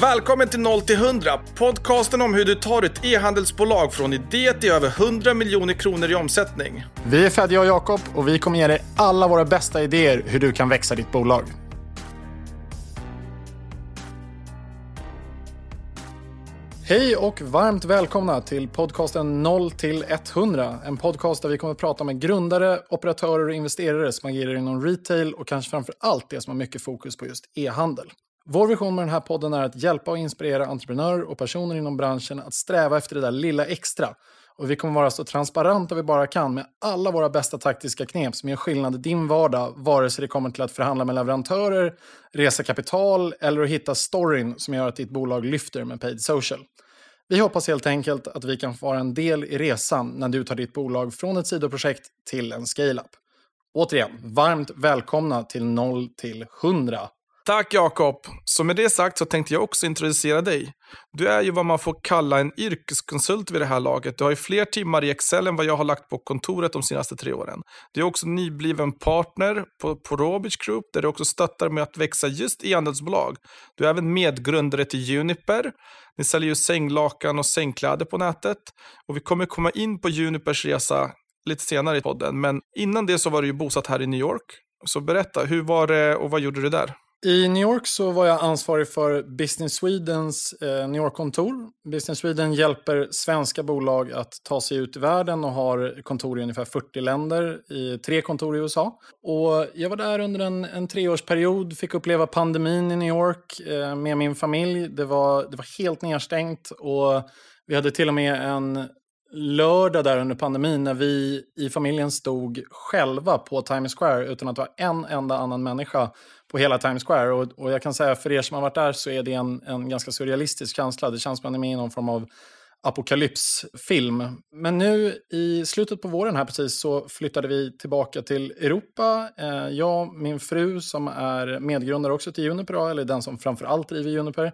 Välkommen till 0 till 100, podcasten om hur du tar ett e-handelsbolag från idé till över 100 miljoner kronor i omsättning. Vi är Fedja och Jakob och vi kommer ge dig alla våra bästa idéer hur du kan växa ditt bolag. Hej och varmt välkomna till podcasten 0 till 100. En podcast där vi kommer att prata med grundare, operatörer och investerare som agerar inom retail och kanske framför allt det som har mycket fokus på just e-handel. Vår vision med den här podden är att hjälpa och inspirera entreprenörer och personer inom branschen att sträva efter det där lilla extra. Och vi kommer vara så transparenta vi bara kan med alla våra bästa taktiska knep som gör skillnad i din vardag, vare sig det kommer till att förhandla med leverantörer, resa kapital eller att hitta storyn som gör att ditt bolag lyfter med paid social. Vi hoppas helt enkelt att vi kan få vara en del i resan när du tar ditt bolag från ett sidoprojekt till en scale-up. Återigen, varmt välkomna till 0 till 100. Tack Jakob. Så med det sagt så tänkte jag också introducera dig. Du är ju vad man får kalla en yrkeskonsult vid det här laget. Du har ju fler timmar i Excel än vad jag har lagt på kontoret de senaste tre åren. Du är också nybliven partner på, på Robich Group där du också stöttar med att växa just e-handelsbolag. Du är även medgrundare till Juniper. Ni säljer ju sänglakan och sängkläder på nätet. Och vi kommer komma in på Junipers resa lite senare i podden. Men innan det så var du ju bosatt här i New York. Så berätta, hur var det och vad gjorde du där? I New York så var jag ansvarig för Business Swedens eh, New York-kontor. Business Sweden hjälper svenska bolag att ta sig ut i världen och har kontor i ungefär 40 länder, i tre kontor i USA. Och jag var där under en, en treårsperiod, fick uppleva pandemin i New York eh, med min familj. Det var, det var helt nedstängt och vi hade till och med en lördag där under pandemin när vi i familjen stod själva på Times Square utan att det var en enda annan människa på hela Times Square. Och, och jag kan säga för er som har varit där så är det en, en ganska surrealistisk känsla. Det känns som att man är med i någon form av apokalypsfilm. Men nu i slutet på våren här precis så flyttade vi tillbaka till Europa. Eh, jag, min fru som är medgrundare också till Juniper, eller den som framför allt driver Juniper,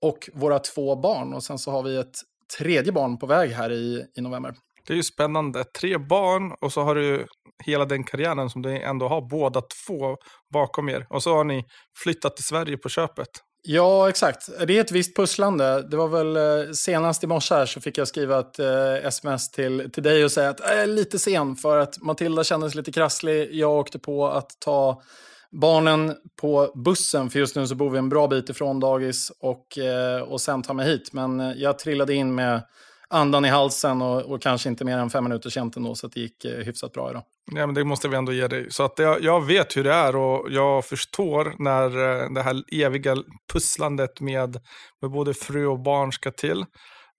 och våra två barn. Och sen så har vi ett tredje barn på väg här i, i november. Det är ju spännande. Tre barn och så har du hela den karriären som du ändå har båda två bakom er. Och så har ni flyttat till Sverige på köpet. Ja, exakt. Det är ett visst pusslande. Det var väl eh, senast i morse här så fick jag skriva ett eh, sms till, till dig och säga att jag är lite sen för att Matilda kändes lite krasslig. Jag åkte på att ta barnen på bussen, för just nu så bor vi en bra bit ifrån dagis, och, eh, och sen ta mig hit. Men eh, jag trillade in med andan i halsen och, och kanske inte mer än fem minuter sent ändå, så det gick eh, hyfsat bra idag. Ja, men det måste vi ändå ge dig. Så att jag, jag vet hur det är och jag förstår när eh, det här eviga pusslandet med, med både fru och barn ska till.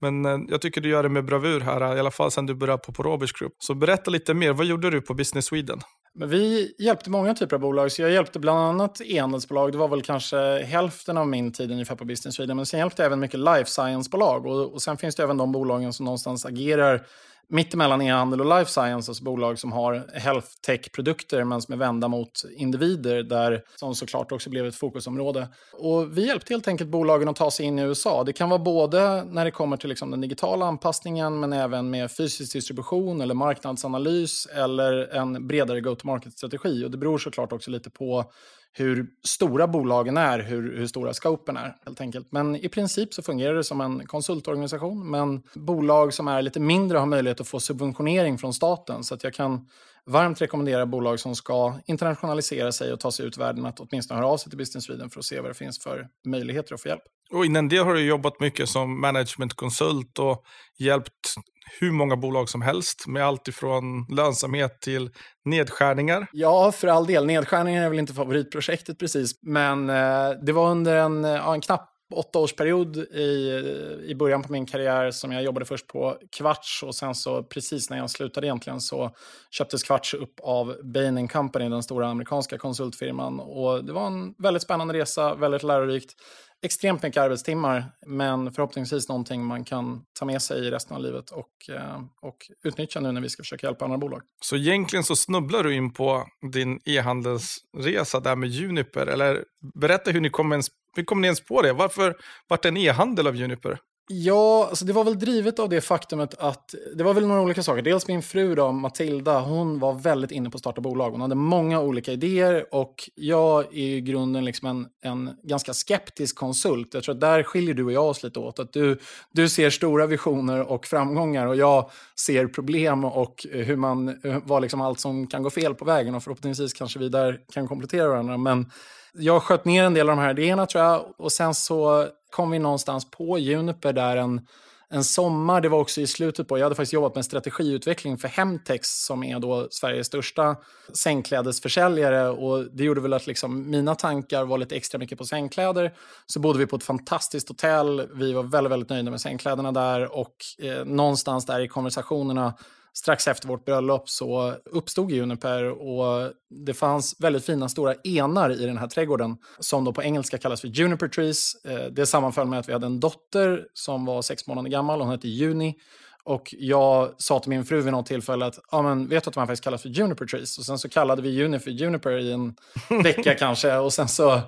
Men eh, jag tycker du gör det med bravur här, i alla fall sen du började på, på Roberts Group. Så berätta lite mer, vad gjorde du på Business Sweden? Men vi hjälpte många typer av bolag, så jag hjälpte bland annat e-handelsbolag. Det var väl kanske hälften av min tid ungefär på Business Sweden. Men sen hjälpte jag även mycket life science-bolag. Och, och sen finns det även de bolagen som någonstans agerar mittemellan e-handel och life science, alltså bolag som har health tech-produkter men som är vända mot individer, där, som såklart också blev ett fokusområde. Och vi hjälpte helt enkelt bolagen att ta sig in i USA. Det kan vara både när det kommer till liksom den digitala anpassningen, men även med fysisk distribution eller marknadsanalys eller en bredare go-to-market-strategi. Och det beror såklart också lite på hur stora bolagen är, hur, hur stora scopen är helt enkelt. Men i princip så fungerar det som en konsultorganisation, men bolag som är lite mindre har möjlighet att få subventionering från staten. Så att jag kan varmt rekommendera bolag som ska internationalisera sig och ta sig ut världen att åtminstone höra av sig till Business Sweden för att se vad det finns för möjligheter att få hjälp. Och innan det har du jobbat mycket som managementkonsult och hjälpt hur många bolag som helst med allt ifrån lönsamhet till nedskärningar. Ja, för all del. Nedskärningar är väl inte favoritprojektet precis, men eh, det var under en, ja, en knapp åttaårsperiod i, i början på min karriär som jag jobbade först på Kvarts och sen så precis när jag slutade egentligen så köptes Kvarts upp av Bain Company, den stora amerikanska konsultfirman. Och det var en väldigt spännande resa, väldigt lärorikt extremt mycket arbetstimmar, men förhoppningsvis någonting man kan ta med sig i resten av livet och, eh, och utnyttja nu när vi ska försöka hjälpa andra bolag. Så egentligen så snubblar du in på din e-handelsresa där med Juniper, eller berätta hur ni kom ens, hur kom ni ens på det? Varför vart det en e-handel av Juniper? Ja, alltså det var väl drivet av det faktumet att det var väl några olika saker. Dels min fru då, Matilda, hon var väldigt inne på att starta bolag. Hon hade många olika idéer och jag är i grunden liksom en, en ganska skeptisk konsult. Jag tror att där skiljer du och jag oss lite åt. Att du, du ser stora visioner och framgångar och jag ser problem och hur man, eh, vad liksom allt som kan gå fel på vägen och förhoppningsvis kanske vi där kan komplettera varandra. Men jag sköt ner en del av de här idéerna tror jag och sen så kom vi någonstans på Juniper där en, en sommar. Det var också i slutet på, jag hade faktiskt jobbat med strategiutveckling för Hemtex som är då Sveriges största sängklädesförsäljare. Och det gjorde väl att liksom mina tankar var lite extra mycket på sängkläder. Så bodde vi på ett fantastiskt hotell. Vi var väldigt, väldigt nöjda med sängkläderna där och eh, någonstans där i konversationerna strax efter vårt bröllop så uppstod Juniper och det fanns väldigt fina stora enar i den här trädgården som då på engelska kallas för Juniper Trees. Eh, det sammanföll med att vi hade en dotter som var sex månader gammal, hon hette Juni. Och jag sa till min fru vid något tillfälle att, ja men vet du att de här faktiskt kallas för Juniper Trees? Och sen så kallade vi Juni för Juniper i en vecka kanske. Och sen så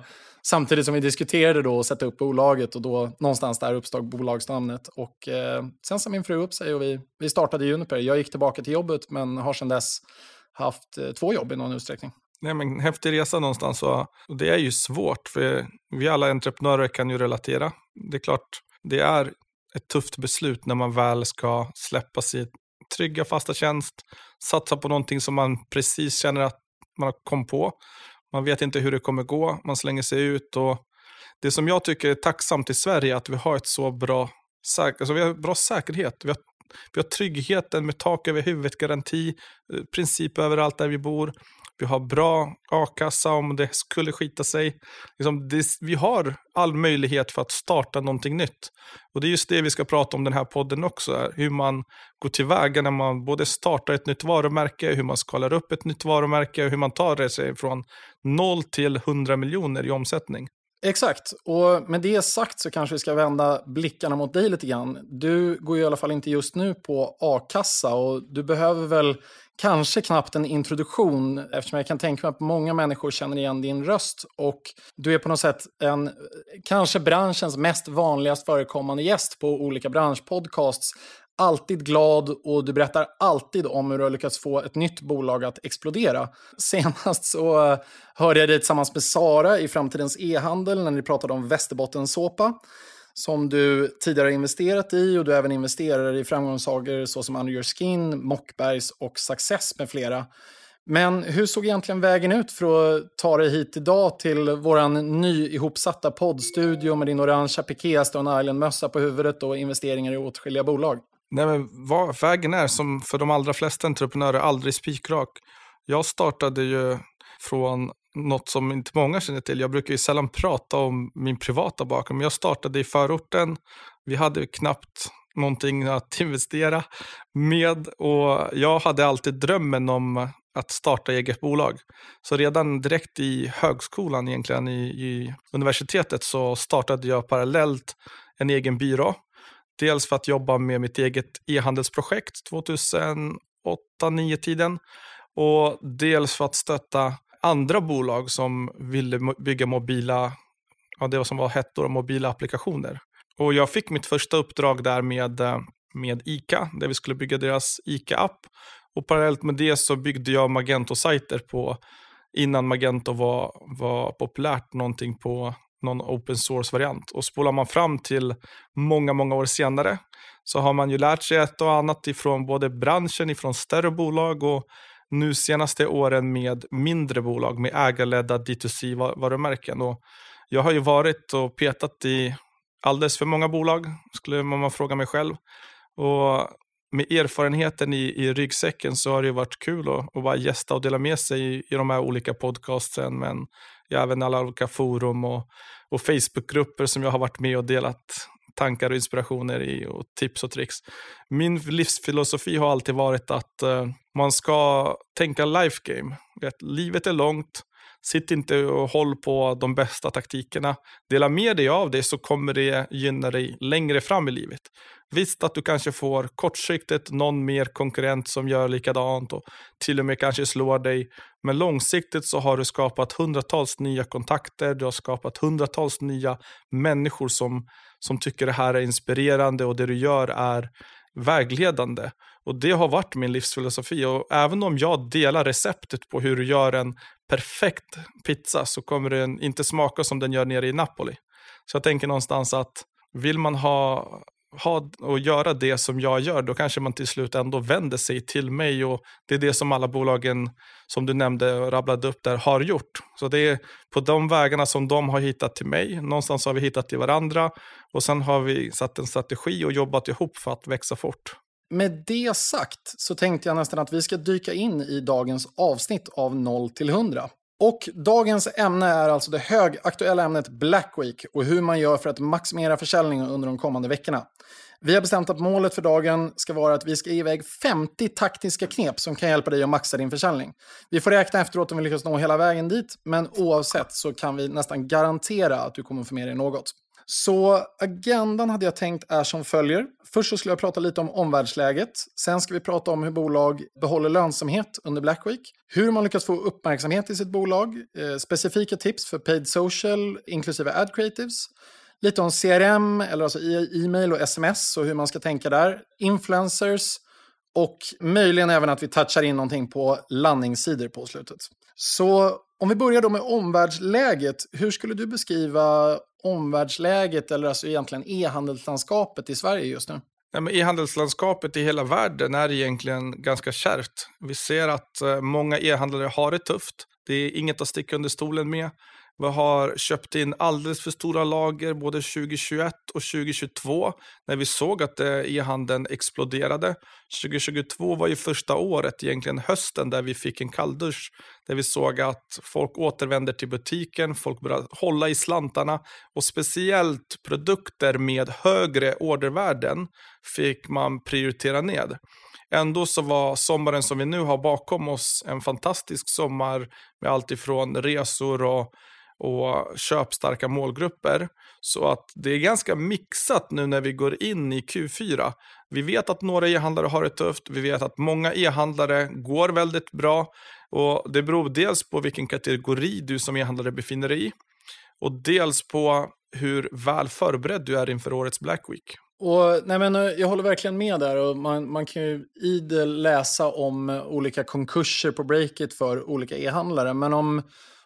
Samtidigt som vi diskuterade då att sätta upp bolaget och då någonstans där uppstod bolagsnamnet. Och eh, sen sa min fru upp sig och vi, vi startade Juniper. Jag gick tillbaka till jobbet men har sedan dess haft eh, två jobb i någon utsträckning. Nej, men häftig resa någonstans och, och det är ju svårt för vi alla entreprenörer kan ju relatera. Det är klart, det är ett tufft beslut när man väl ska släppa sin trygga fasta tjänst, satsa på någonting som man precis känner att man har kom på man vet inte hur det kommer gå, man slänger sig ut. och Det som jag tycker är tacksamt i Sverige är att vi har ett så bra, alltså vi har bra säkerhet. Vi har, vi har tryggheten med tak över huvudet, garanti, eh, princip överallt där vi bor. Vi har bra a-kassa om det skulle skita sig. Liksom det, vi har all möjlighet för att starta någonting nytt. Och det är just det vi ska prata om den här podden också. Hur man går tillväga när man både startar ett nytt varumärke, hur man skalar upp ett nytt varumärke och hur man tar det sig från 0 till 100 miljoner i omsättning. Exakt, och med det sagt så kanske vi ska vända blickarna mot dig lite grann. Du går ju i alla fall inte just nu på a-kassa och du behöver väl kanske knappt en introduktion eftersom jag kan tänka mig att många människor känner igen din röst och du är på något sätt en, kanske branschens mest vanligast förekommande gäst på olika branschpodcasts alltid glad och du berättar alltid om hur du har lyckats få ett nytt bolag att explodera. Senast så eh, hörde jag dig tillsammans med Sara i Framtidens e-handel när ni pratade om Västerbottensåpa som du tidigare investerat i och du även investerar i framgångssagor såsom Under Your Skin, Mockbergs och Success med flera. Men hur såg egentligen vägen ut för att ta dig hit idag till vår nyihopsatta poddstudio med din orangea piké, Stone Island-mössa på huvudet och investeringar i åtskilliga bolag? Nej, men vad, vägen är som för de allra flesta entreprenörer aldrig spikrak. Jag startade ju från något som inte många känner till. Jag brukar ju sällan prata om min privata bakgrund, men jag startade i förorten. Vi hade knappt någonting att investera med och jag hade alltid drömmen om att starta eget bolag. Så redan direkt i högskolan, egentligen i, i universitetet, så startade jag parallellt en egen byrå Dels för att jobba med mitt eget e-handelsprojekt 2008-2009 tiden. Och dels för att stötta andra bolag som ville bygga mobila, ja, det som var hett då, mobila applikationer. Och jag fick mitt första uppdrag där med, eh, med ICA, där vi skulle bygga deras ICA-app. Och parallellt med det så byggde jag Magento-sajter på, innan Magento var, var populärt, någonting på någon open source-variant. Och spolar man fram till många, många år senare så har man ju lärt sig ett och annat ifrån både branschen, ifrån större bolag och nu senaste åren med mindre bolag med ägarledda D2C-varumärken. Och jag har ju varit och petat i alldeles för många bolag, skulle man fråga mig själv. Och med erfarenheten i, i ryggsäcken så har det varit kul att, att bara gästa och dela med sig i, i de här olika podcastsen. Men jag även alla olika forum och, och Facebookgrupper som jag har varit med och delat tankar och inspirationer i och tips och tricks. Min livsfilosofi har alltid varit att uh, man ska tänka life game. Livet är långt, Sitt inte och håll på de bästa taktikerna. Dela med dig av det så kommer det gynna dig längre fram i livet. Visst att du kanske får kortsiktigt någon mer konkurrent som gör likadant och till och med kanske slår dig. Men långsiktigt så har du skapat hundratals nya kontakter, du har skapat hundratals nya människor som, som tycker det här är inspirerande och det du gör är vägledande. Och det har varit min livsfilosofi. Och även om jag delar receptet på hur du gör en perfekt pizza så kommer den inte smaka som den gör nere i Napoli. Så jag tänker någonstans att vill man ha ha och göra det som jag gör, då kanske man till slut ändå vänder sig till mig. och Det är det som alla bolagen som du nämnde och rabblade upp där har gjort. Så det är på de vägarna som de har hittat till mig. Någonstans har vi hittat till varandra och sen har vi satt en strategi och jobbat ihop för att växa fort. Med det sagt så tänkte jag nästan att vi ska dyka in i dagens avsnitt av 0 till 100. Och dagens ämne är alltså det högaktuella ämnet Black Week och hur man gör för att maximera försäljningen under de kommande veckorna. Vi har bestämt att målet för dagen ska vara att vi ska ge iväg 50 taktiska knep som kan hjälpa dig att maxa din försäljning. Vi får räkna efteråt om vi lyckas nå hela vägen dit, men oavsett så kan vi nästan garantera att du kommer få med dig något. Så agendan hade jag tänkt är som följer. Först så skulle jag prata lite om omvärldsläget. Sen ska vi prata om hur bolag behåller lönsamhet under Black Week. Hur man lyckas få uppmärksamhet i sitt bolag. Eh, specifika tips för paid social, inklusive ad creatives. Lite om CRM, eller alltså e- e-mail och sms och hur man ska tänka där. Influencers. Och möjligen även att vi touchar in någonting på landningssidor på slutet. Så om vi börjar då med omvärldsläget. Hur skulle du beskriva omvärldsläget eller alltså egentligen e-handelslandskapet i Sverige just nu? e-handelslandskapet i hela världen är egentligen ganska kärvt. Vi ser att eh, många e-handlare har det tufft. Det är inget att sticka under stolen med. Vi har köpt in alldeles för stora lager både 2021 och 2022 när vi såg att eh, e-handeln exploderade. 2022 var ju första året, egentligen hösten, där vi fick en kalldusch. Där vi såg att folk återvänder till butiken, folk börjar hålla i slantarna och speciellt produkter med högre ordervärden fick man prioritera ned. Ändå så var sommaren som vi nu har bakom oss en fantastisk sommar med allt ifrån resor och och köpstarka målgrupper. Så att det är ganska mixat nu när vi går in i Q4. Vi vet att några e-handlare har det tufft, vi vet att många e-handlare går väldigt bra. Och Det beror dels på vilken kategori du som e-handlare befinner dig i och dels på hur väl förberedd du är inför årets Black Week. Och, nej men, eh, jag håller verkligen med där. Och man, man kan ju idel läsa om eh, olika konkurser på Breakit för olika e-handlare. Men om,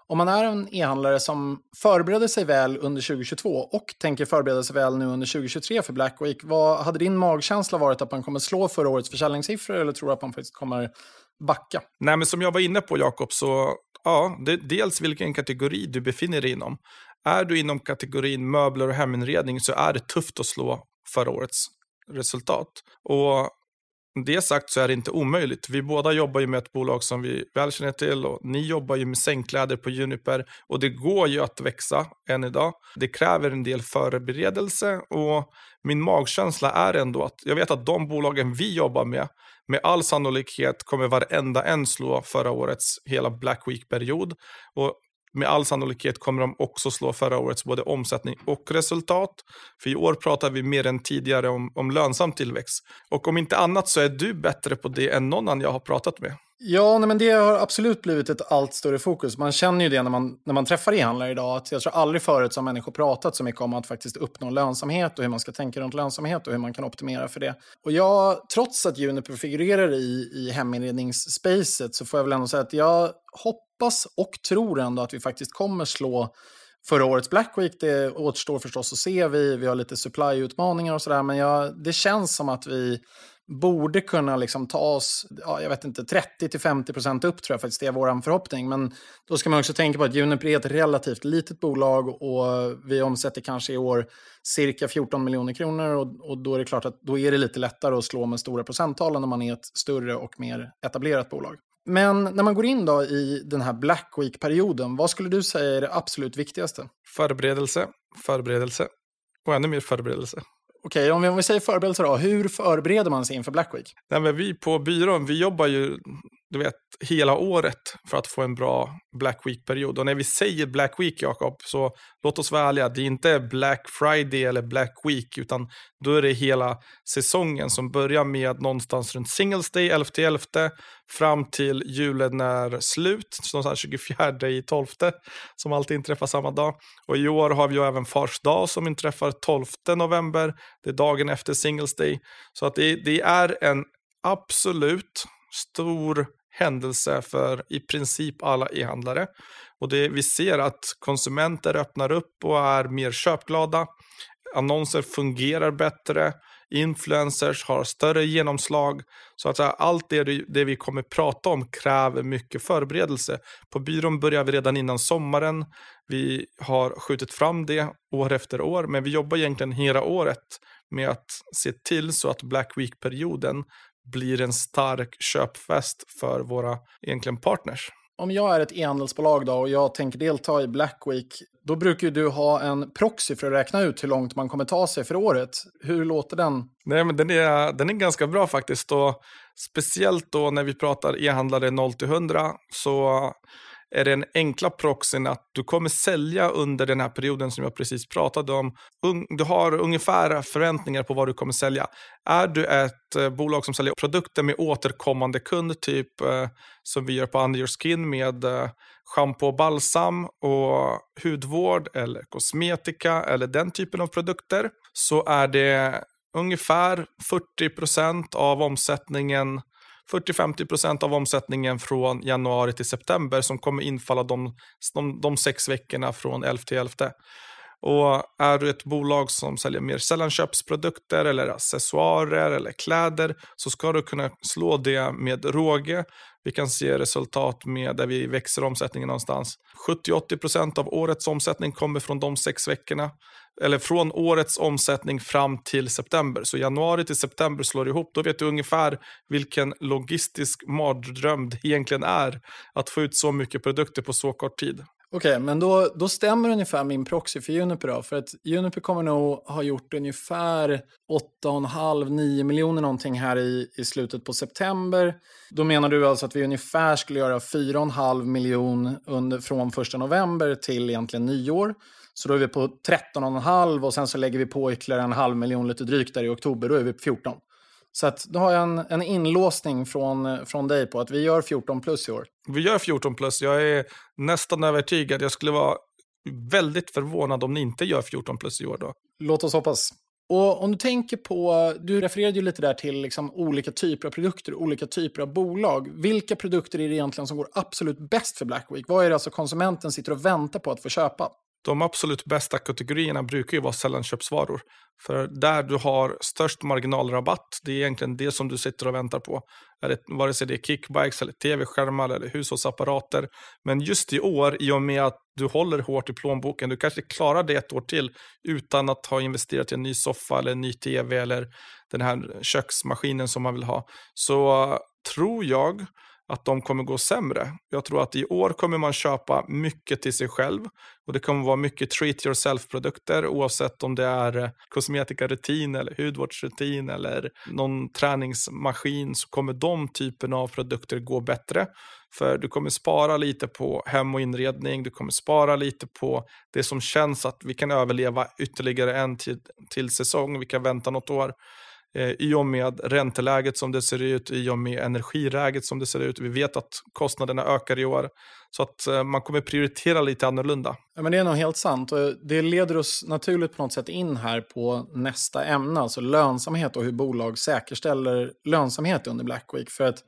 om man är en e-handlare som förbereder sig väl under 2022 och tänker förbereda sig väl nu under 2023 för Black Week, vad hade din magkänsla varit att man kommer slå förra årets försäljningssiffror eller tror du att man faktiskt kommer backa? Nej, men som jag var inne på Jakob, så ja, det, dels vilken kategori du befinner dig inom. Är du inom kategorin möbler och heminredning så är det tufft att slå förra årets resultat. Och det sagt så är det inte omöjligt. Vi båda jobbar ju med ett bolag som vi väl känner till och ni jobbar ju med sängkläder på Juniper och det går ju att växa än idag. Det kräver en del förberedelse och min magkänsla är ändå att jag vet att de bolagen vi jobbar med med all sannolikhet kommer varenda en slå förra årets hela Black Week-period. Och med all sannolikhet kommer de också slå förra årets både omsättning och resultat. För i år pratar vi mer än tidigare om, om lönsam tillväxt. Och om inte annat så är du bättre på det än någon annan jag har pratat med. Ja, nej, men det har absolut blivit ett allt större fokus. Man känner ju det när man, när man träffar e-handlare idag. Att jag tror aldrig förut som människor pratat så mycket om att faktiskt uppnå lönsamhet och hur man ska tänka runt lönsamhet och hur man kan optimera för det. Och jag, trots att Juniper figurerar i, i heminredningsspacet så får jag väl ändå säga att jag hoppas och tror ändå att vi faktiskt kommer slå förra årets Black Week. Det återstår förstås att se. Vi, vi har lite supply-utmaningar och sådär. Men jag, det känns som att vi borde kunna liksom ta oss, ja, jag vet inte, 30-50% upp tror jag faktiskt det är vår förhoppning. Men då ska man också tänka på att Juniper är ett relativt litet bolag och vi omsätter kanske i år cirka 14 miljoner kronor och, och då är det klart att då är det lite lättare att slå med stora procenttal när man är ett större och mer etablerat bolag. Men när man går in då i den här Black Week-perioden, vad skulle du säga är det absolut viktigaste? Förberedelse, förberedelse och ännu mer förberedelse. Okej, om, vi, om vi säger förberedelse då. Hur förbereder man sig inför Black Week? Nej, men vi på byrån, vi jobbar ju du vet, hela året för att få en bra Black Week-period. Och när vi säger Black Week, Jakob, så låt oss vara ärliga, det är inte Black Friday eller Black Week, utan då är det hela säsongen som börjar med någonstans runt Singles Day, 11-11, fram till julen är slut, någonstans 24 i 12, som alltid inträffar samma dag. Och i år har vi ju även Fars dag som inträffar 12 november, det är dagen efter Singles Day. Så att det, det är en absolut stor händelse för i princip alla e-handlare. Och det, vi ser att konsumenter öppnar upp och är mer köpglada. Annonser fungerar bättre. Influencers har större genomslag. Så att säga, allt det, det vi kommer prata om kräver mycket förberedelse. På byrån börjar vi redan innan sommaren. Vi har skjutit fram det år efter år, men vi jobbar egentligen hela året med att se till så att Black Week-perioden blir en stark köpfest för våra egentligen partners. Om jag är ett e-handelsbolag då och jag tänker delta i Black Week, då brukar du ha en proxy för att räkna ut hur långt man kommer ta sig för året. Hur låter den? Nej, men den, är, den är ganska bra faktiskt. Och speciellt då när vi pratar e-handlare 0 100 så är den enkla proxyn att du kommer sälja under den här perioden som jag precis pratade om. Du har ungefär förväntningar på vad du kommer sälja. Är du ett eh, bolag som säljer produkter med återkommande kund, typ eh, som vi gör på Under Your Skin med eh, schampo och balsam och hudvård eller kosmetika eller den typen av produkter, så är det ungefär 40% av omsättningen 40-50% av omsättningen från januari till september som kommer infalla de, de, de sex veckorna från 11 till 11. Och är du ett bolag som säljer mer sällanköpsprodukter eller accessoarer eller kläder så ska du kunna slå det med råge. Vi kan se resultat med där vi växer omsättningen någonstans. 70-80% av årets omsättning kommer från de sex veckorna. Eller från årets omsättning fram till september. Så januari till september slår ihop. Då vet du ungefär vilken logistisk mardröm det egentligen är att få ut så mycket produkter på så kort tid. Okej, okay, men då, då stämmer ungefär min proxy för Juniper då. För att Juniper kommer nog ha gjort ungefär 8,5-9 miljoner någonting här i, i slutet på september. Då menar du alltså att vi ungefär skulle göra 4,5 miljon under, från 1 november till egentligen nyår. Så då är vi på 13,5 och sen så lägger vi på ytterligare en halv miljon lite drygt där i oktober. Då är vi på 14. Så att då har jag en, en inlåsning från, från dig på att vi gör 14 plus i år. Vi gör 14 plus. Jag är nästan övertygad. Jag skulle vara väldigt förvånad om ni inte gör 14 plus i år då. Låt oss hoppas. Och om du tänker på, du refererade ju lite där till liksom olika typer av produkter, olika typer av bolag. Vilka produkter är det egentligen som går absolut bäst för Black Week? Vad är det alltså konsumenten sitter och väntar på att få köpa? De absolut bästa kategorierna brukar ju vara sällanköpsvaror. För där du har störst marginalrabatt, det är egentligen det som du sitter och väntar på. Är det, vare sig det är kickbikes, eller tv-skärmar eller hushållsapparater. Men just i år, i och med att du håller hårt i plånboken, du kanske klarar det ett år till utan att ha investerat i en ny soffa eller en ny tv eller den här köksmaskinen som man vill ha. Så tror jag att de kommer gå sämre. Jag tror att i år kommer man köpa mycket till sig själv och det kommer vara mycket treat yourself-produkter oavsett om det är eh, kosmetikarutin eller hudvårdsrutin eller någon träningsmaskin så kommer de typerna av produkter gå bättre. För du kommer spara lite på hem och inredning, du kommer spara lite på det som känns att vi kan överleva ytterligare en till, till säsong, vi kan vänta något år. Eh, i och med ränteläget som det ser ut, i och med energiläget som det ser ut. Vi vet att kostnaderna ökar i år. Så att eh, man kommer prioritera lite annorlunda. Ja, men det är nog helt sant. Det leder oss naturligt på något sätt in här på nästa ämne, alltså lönsamhet och hur bolag säkerställer lönsamhet under Black Week. För att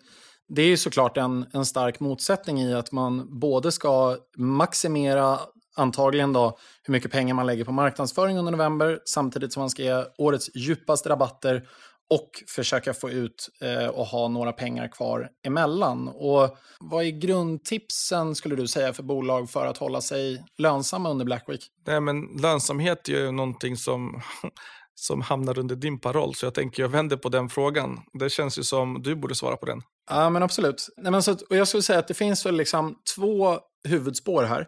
det är ju såklart en, en stark motsättning i att man både ska maximera antagligen då hur mycket pengar man lägger på marknadsföring under november samtidigt som man ska ge årets djupaste rabatter och försöka få ut eh, och ha några pengar kvar emellan. Och vad är grundtipsen skulle du säga för bolag för att hålla sig lönsamma under Black Week? Nej, men lönsamhet är ju någonting som, som hamnar under din paroll, så jag tänker jag vänder på den frågan. Det känns ju som du borde svara på den. Ja, men absolut. Nej, men så, och jag skulle säga att det finns väl liksom två huvudspår här.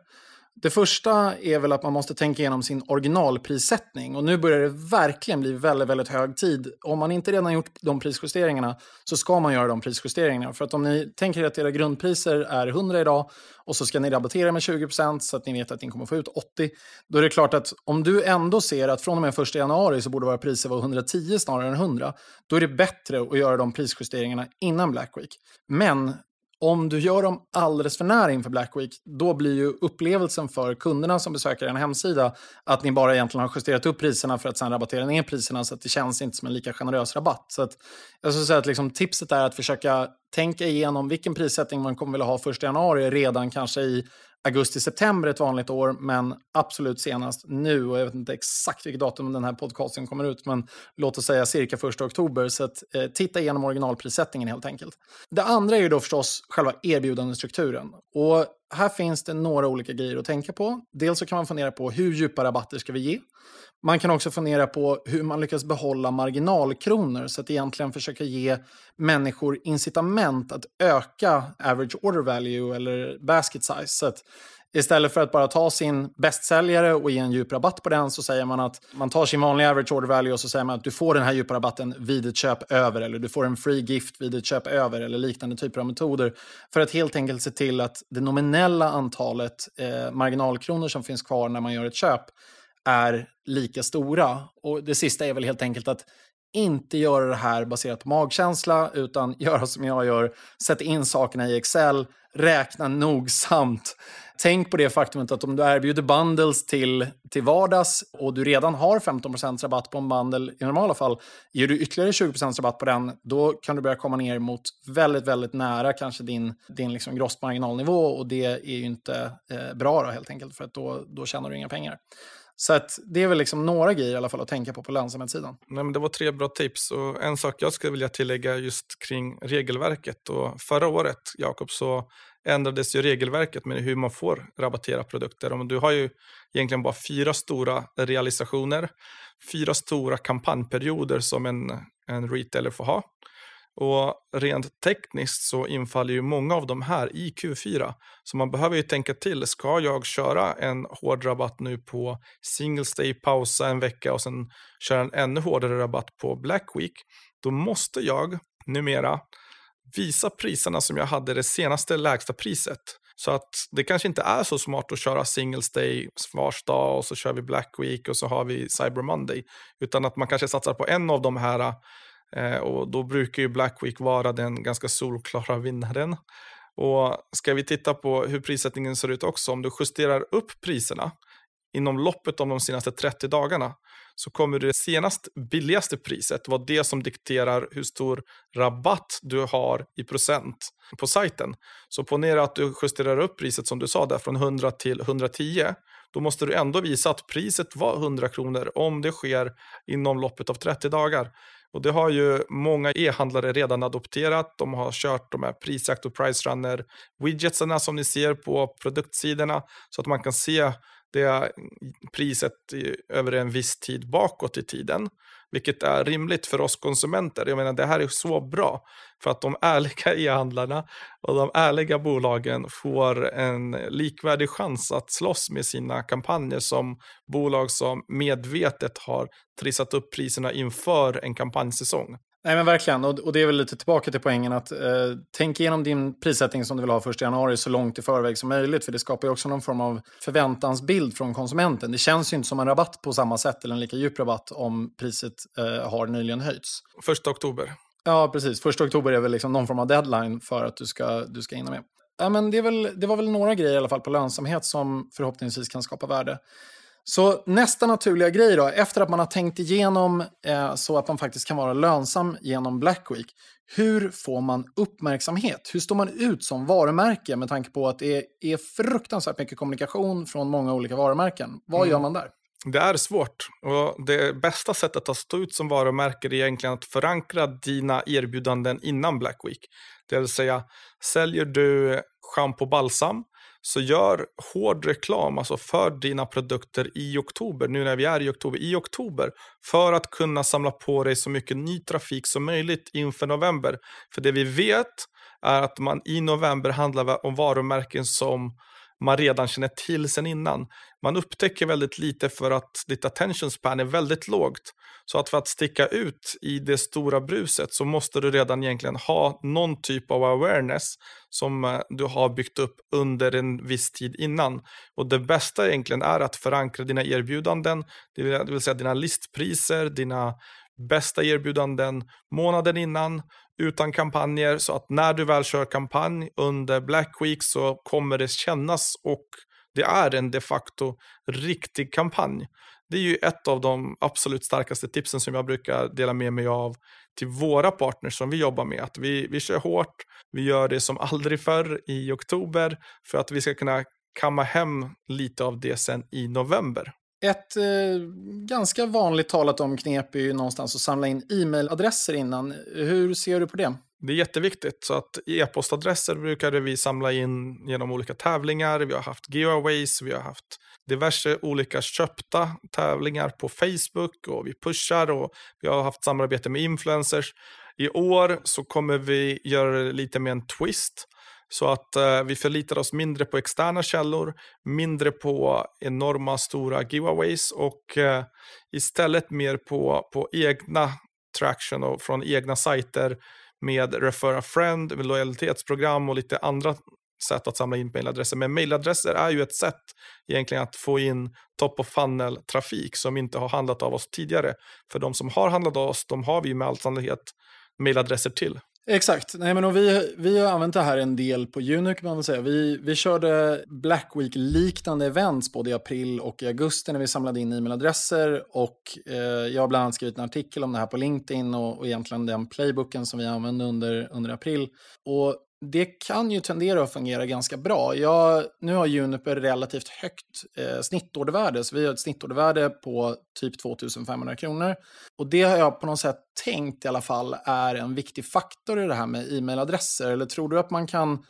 Det första är väl att man måste tänka igenom sin originalprissättning. Och nu börjar det verkligen bli väldigt, väldigt hög tid. Om man inte redan gjort de prisjusteringarna så ska man göra de prisjusteringarna. För att om ni tänker att era grundpriser är 100 idag och så ska ni rabattera med 20% så att ni vet att ni kommer få ut 80. Då är det klart att om du ändå ser att från och med 1 januari så borde våra priser vara 110 snarare än 100. Då är det bättre att göra de prisjusteringarna innan Black Week. Men om du gör dem alldeles för nära inför Black Week, då blir ju upplevelsen för kunderna som besöker en hemsida att ni bara egentligen har justerat upp priserna för att sen rabattera ner priserna så att det känns inte som en lika generös rabatt. Så att, jag skulle säga att liksom, tipset är att försöka tänka igenom vilken prissättning man kommer vilja ha 1 januari redan kanske i augusti-september ett vanligt år, men absolut senast nu. Och jag vet inte exakt vilket datum den här podcasten kommer ut, men låt oss säga cirka 1 oktober. Så att, eh, titta igenom originalprissättningen helt enkelt. Det andra är ju då förstås själva erbjudandestrukturen. Och här finns det några olika grejer att tänka på. Dels så kan man fundera på hur djupa rabatter ska vi ge? Man kan också fundera på hur man lyckas behålla marginalkronor så att egentligen försöka ge människor incitament att öka average order value eller basket size. Så att istället för att bara ta sin bästsäljare och ge en djup rabatt på den så säger man att man tar sin vanliga average order value och så säger man att du får den här djupa rabatten vid ett köp över eller du får en free gift vid ett köp över eller liknande typer av metoder för att helt enkelt se till att det nominella antalet eh, marginalkronor som finns kvar när man gör ett köp är lika stora. Och det sista är väl helt enkelt att inte göra det här baserat på magkänsla, utan göra som jag gör. sätta in sakerna i Excel, räkna nogsamt. Tänk på det faktumet att om du erbjuder bundles till, till vardags och du redan har 15% rabatt på en bundle i normala fall, ger du ytterligare 20% rabatt på den, då kan du börja komma ner mot väldigt, väldigt nära kanske din, din liksom grossmarginalnivå och det är ju inte eh, bra då helt enkelt, för att då, då tjänar du inga pengar. Så att det är väl liksom några grejer i alla fall att tänka på på lönsamhetssidan. Nej, men det var tre bra tips och en sak jag skulle vilja tillägga just kring regelverket. Och förra året, Jakob, så ändrades ju regelverket med hur man får rabattera produkter. Du har ju egentligen bara fyra stora realisationer, fyra stora kampanjperioder som en, en retailer får ha. Och rent tekniskt så infaller ju många av de här i Q4. Så man behöver ju tänka till, ska jag köra en hård rabatt nu på single stay, pausa en vecka och sen köra en ännu hårdare rabatt på Black Week, då måste jag numera visa priserna som jag hade det senaste lägsta priset. Så att det kanske inte är så smart att köra Singles day, svarsdag och så kör vi Black Week och så har vi Cyber Monday. Utan att man kanske satsar på en av de här eh, och då brukar ju Black Week vara den ganska solklara vinnaren. Och ska vi titta på hur prissättningen ser ut också, om du justerar upp priserna inom loppet av de senaste 30 dagarna så kommer det senast billigaste priset vara det som dikterar hur stor rabatt du har i procent på sajten. Så ponera att du justerar upp priset som du sa där från 100 till 110. Då måste du ändå visa att priset var 100 kronor om det sker inom loppet av 30 dagar. Och det har ju många e-handlare redan adopterat. De har kört de här prisjakt och Pricerunner widgetsarna som ni ser på produktsidorna så att man kan se det priset över en viss tid bakåt i tiden. Vilket är rimligt för oss konsumenter. Jag menar det här är så bra för att de ärliga e-handlarna och de ärliga bolagen får en likvärdig chans att slåss med sina kampanjer som bolag som medvetet har trissat upp priserna inför en kampanjsäsong. Nej men verkligen, och, och det är väl lite tillbaka till poängen att eh, tänk igenom din prissättning som du vill ha 1 januari så långt i förväg som möjligt. För det skapar ju också någon form av förväntansbild från konsumenten. Det känns ju inte som en rabatt på samma sätt eller en lika djup rabatt om priset eh, har nyligen höjts. Första oktober. Ja, precis. Första oktober är väl liksom någon form av deadline för att du ska, du ska hinna med. Ja, men det, väl, det var väl några grejer i alla fall på lönsamhet som förhoppningsvis kan skapa värde. Så nästa naturliga grej då, efter att man har tänkt igenom eh, så att man faktiskt kan vara lönsam genom Black Week. Hur får man uppmärksamhet? Hur står man ut som varumärke med tanke på att det är fruktansvärt mycket kommunikation från många olika varumärken? Vad mm. gör man där? Det är svårt och det bästa sättet att stå ut som varumärke är egentligen att förankra dina erbjudanden innan Black Week. Det vill säga, säljer du schampo och balsam så gör hård reklam alltså för dina produkter i oktober, nu när vi är i oktober, i oktober för att kunna samla på dig så mycket ny trafik som möjligt inför november. För det vi vet är att man i november handlar om varumärken som man redan känner till sen innan. Man upptäcker väldigt lite för att ditt attention span är väldigt lågt. Så att för att sticka ut i det stora bruset så måste du redan egentligen ha någon typ av awareness som eh, du har byggt upp under en viss tid innan. Och det bästa egentligen är att förankra dina erbjudanden, det vill säga dina listpriser, dina bästa erbjudanden månaden innan utan kampanjer så att när du väl kör kampanj under Black Week så kommer det kännas och det är en de facto riktig kampanj. Det är ju ett av de absolut starkaste tipsen som jag brukar dela med mig av till våra partners som vi jobbar med. Att vi, vi kör hårt, vi gör det som aldrig förr i oktober för att vi ska kunna kamma hem lite av det sen i november. Ett eh, ganska vanligt talat om knep är ju någonstans att samla in e-mailadresser innan. Hur ser du på det? Det är jätteviktigt. Så att e-postadresser brukade vi samla in genom olika tävlingar. Vi har haft giveaways, vi har haft diverse olika köpta tävlingar på Facebook och vi pushar och vi har haft samarbete med influencers. I år så kommer vi göra det lite med en twist. Så att eh, vi förlitar oss mindre på externa källor, mindre på enorma stora giveaways och eh, istället mer på, på egna traction och från egna sajter med refer a friend, med lojalitetsprogram och lite andra sätt att samla in mailadresser. Men mailadresser är ju ett sätt egentligen att få in top of funnel-trafik som inte har handlat av oss tidigare. För de som har handlat av oss, de har vi med all sannolikhet mailadresser till. Exakt. Nej, men vi, vi har använt det här en del på Unic. Man vill säga. Vi, vi körde Black Week-liknande events både i april och i augusti när vi samlade in e-mailadresser. Och, eh, jag har bland annat skrivit en artikel om det här på LinkedIn och, och egentligen den playbooken som vi använde under, under april. Och det kan ju tendera att fungera ganska bra. Jag, nu har Juniper relativt högt eh, snittordervärde, så vi har ett snittordervärde på typ 2500 kronor. Och det har jag på något sätt tänkt i alla fall är en viktig faktor i det här med e-mailadresser. Eller tror du att man kan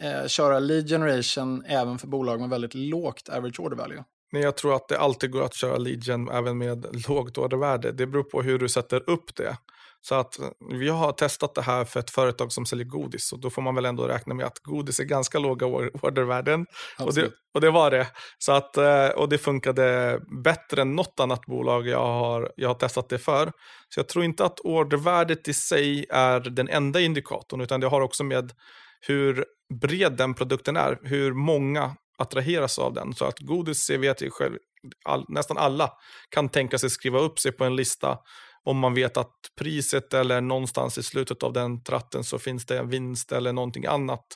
eh, köra lead generation även för bolag med väldigt lågt average order value? Nej, jag tror att det alltid går att köra lead gen även med lågt ordervärde. Det beror på hur du sätter upp det. Så att eh, vi har testat det här för ett företag som säljer godis och då får man väl ändå räkna med att godis är ganska låga ordervärden. Och det, och det var det. Så att, eh, och det funkade bättre än något annat bolag jag har, jag har testat det för. Så jag tror inte att ordervärdet i sig är den enda indikatorn utan det har också med hur bred den produkten är, hur många attraheras av den. Så att godis vet jag själv, all, nästan alla kan tänka sig skriva upp sig på en lista om man vet att priset eller någonstans i slutet av den tratten så finns det en vinst eller någonting annat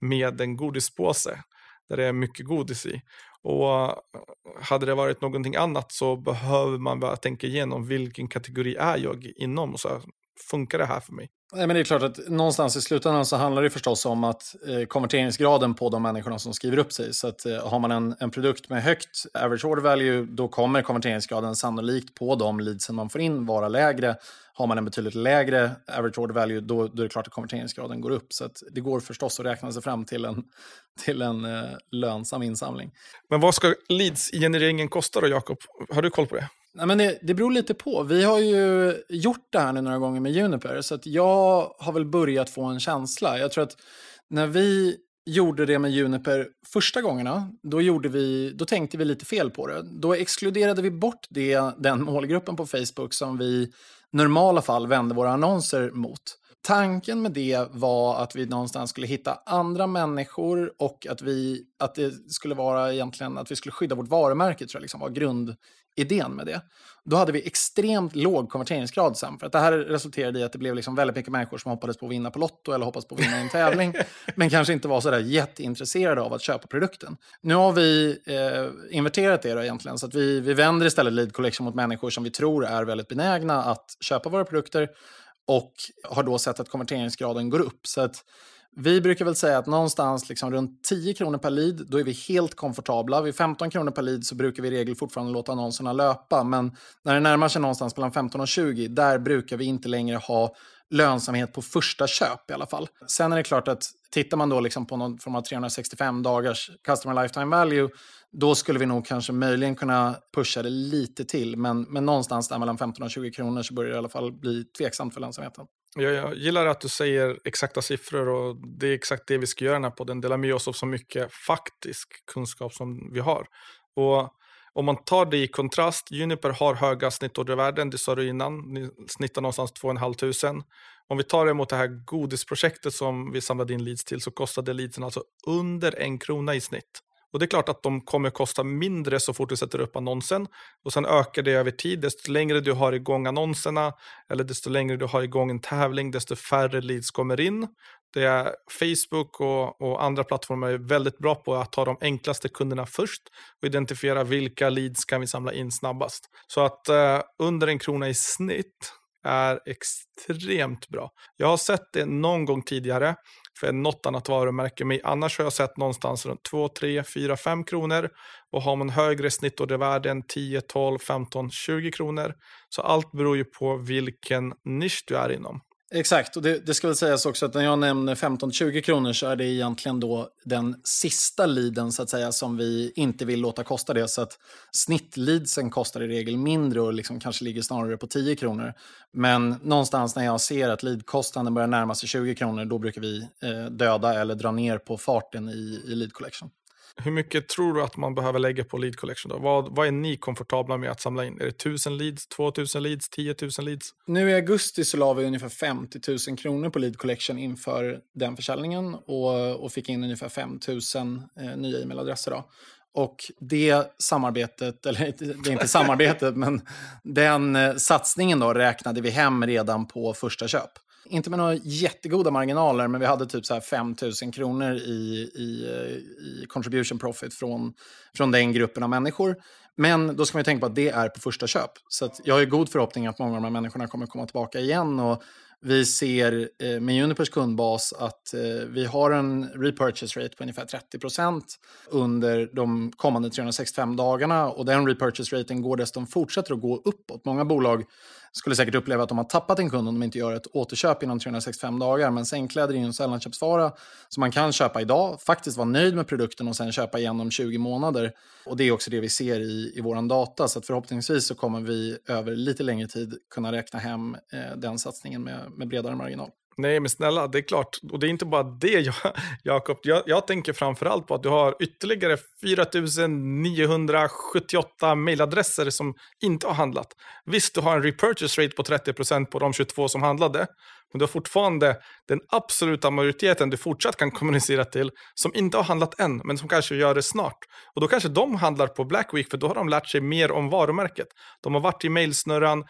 med en godispåse där det är mycket godis i. Och eh, hade det varit någonting annat så behöver man bara tänka igenom vilken kategori är jag inom och så funkar det här för mig? Nej, men det är klart att någonstans i slutändan så handlar det förstås om att eh, konverteringsgraden på de människorna som skriver upp sig. Så att eh, har man en, en produkt med högt average order value, då kommer konverteringsgraden sannolikt på de leadsen man får in vara lägre. Har man en betydligt lägre average order value, då, då är det klart att konverteringsgraden går upp. Så det går förstås att räkna sig fram till en, till en eh, lönsam insamling. Men vad ska leads-genereringen kosta då, Jakob? Har du koll på det? Nej, men det, det beror lite på. Vi har ju gjort det här nu några gånger med Juniper, så att jag har väl börjat få en känsla. Jag tror att när vi gjorde det med Juniper första gångerna, då, gjorde vi, då tänkte vi lite fel på det. Då exkluderade vi bort det, den målgruppen på Facebook som vi i normala fall vände våra annonser mot. Tanken med det var att vi någonstans skulle hitta andra människor och att, vi, att det skulle vara egentligen att vi skulle skydda vårt varumärke, tror jag liksom var grund, idén med det. Då hade vi extremt låg konverteringsgrad sen. För att det här resulterade i att det blev liksom väldigt mycket människor som hoppades på att vinna på Lotto eller hoppades på att vinna i en tävling. men kanske inte var sådär jätteintresserade av att köpa produkten. Nu har vi eh, inverterat det då egentligen. Så att vi, vi vänder istället lead collection mot människor som vi tror är väldigt benägna att köpa våra produkter. Och har då sett att konverteringsgraden går upp. Så att vi brukar väl säga att någonstans liksom runt 10 kronor per lead, då är vi helt komfortabla. Vid 15 kronor per lead så brukar vi i regel fortfarande låta annonserna löpa. Men när det närmar sig någonstans mellan 15 och 20, där brukar vi inte längre ha lönsamhet på första köp i alla fall. Sen är det klart att tittar man då liksom på någon form av 365 dagars customer lifetime value, då skulle vi nog kanske möjligen kunna pusha det lite till. Men, men någonstans där mellan 15 och 20 kronor så börjar det i alla fall bli tveksamt för lönsamheten. Jag, jag gillar att du säger exakta siffror och det är exakt det vi ska göra på den Dela med oss av så mycket faktisk kunskap som vi har. Och om man tar det i kontrast, Juniper har höga snittordervärden, det sa du innan, ni snittar någonstans 2 500. Om vi tar det mot det här godisprojektet som vi samlade in leads till så kostade leadsen alltså under en krona i snitt. Och det är klart att de kommer kosta mindre så fort du sätter upp annonsen. Och sen ökar det över tid. Desto längre du har igång annonserna eller desto längre du har igång en tävling, desto färre leads kommer in. Det är Facebook och, och, andra plattformar är väldigt bra på att ta de enklaste kunderna först och identifiera vilka leads kan vi samla in snabbast. Så att eh, under en krona i snitt är extremt bra. Jag har sett det någon gång tidigare för något annat varumärke, men annars har jag sett någonstans runt 2, 3, 4, 5 kronor. Och har man högre snittordervärden 10, 12, 15, 20 kronor. Så allt beror ju på vilken nisch du är inom. Exakt, och det, det, ska väl sägas också att när jag nämner 15-20 kronor så är det egentligen då den sista leaden så att säga som vi inte vill låta kosta det. Så att snittleadsen kostar i regel mindre och liksom kanske ligger snarare på 10 kronor. Men någonstans när jag ser att leadkostnaden börjar närma sig 20 kronor då brukar vi eh, döda eller dra ner på farten i, i lead collection. Hur mycket tror du att man behöver lägga på lead collection? Då? Vad, vad är ni komfortabla med att samla in? Är det 1000 leads, 2000 leads, 10 000 leads? Nu i augusti så la vi ungefär 50 000 kronor på lead collection inför den försäljningen och, och fick in ungefär 5 000 eh, nya e-mailadresser. Då. Och det samarbetet, eller det är inte samarbetet, men den eh, satsningen då räknade vi hem redan på första köp. Inte med några jättegoda marginaler, men vi hade typ så här 5 000 kronor i, i, i contribution profit från, från den gruppen av människor. Men då ska man tänka på att det är på första köp. Så jag har ju god förhoppning att många av de här människorna kommer komma tillbaka igen. Och vi ser eh, med Unipers kundbas att eh, vi har en repurchase rate på ungefär 30% under de kommande 365 dagarna. Och den repurchase raten går dessutom fortsätter att gå uppåt. Många bolag skulle säkert uppleva att de har tappat en kund om de inte gör ett återköp inom 365 dagar. Men sängkläder är ju en sällanköpsvara som man kan köpa idag, faktiskt vara nöjd med produkten och sen köpa igen om 20 månader. Och det är också det vi ser i, i vår data. Så förhoppningsvis så kommer vi över lite längre tid kunna räkna hem eh, den satsningen med, med bredare marginal. Nej, men snälla, det är klart. Och det är inte bara det, Jakob. Jag, jag tänker framförallt på att du har ytterligare 4978 mejladresser som inte har handlat. Visst, du har en repurchase rate på 30% på de 22 som handlade. Men du har fortfarande den absoluta majoriteten du fortsatt kan kommunicera till som inte har handlat än, men som kanske gör det snart. Och då kanske de handlar på Black Week, för då har de lärt sig mer om varumärket. De har varit i mejlsnurran,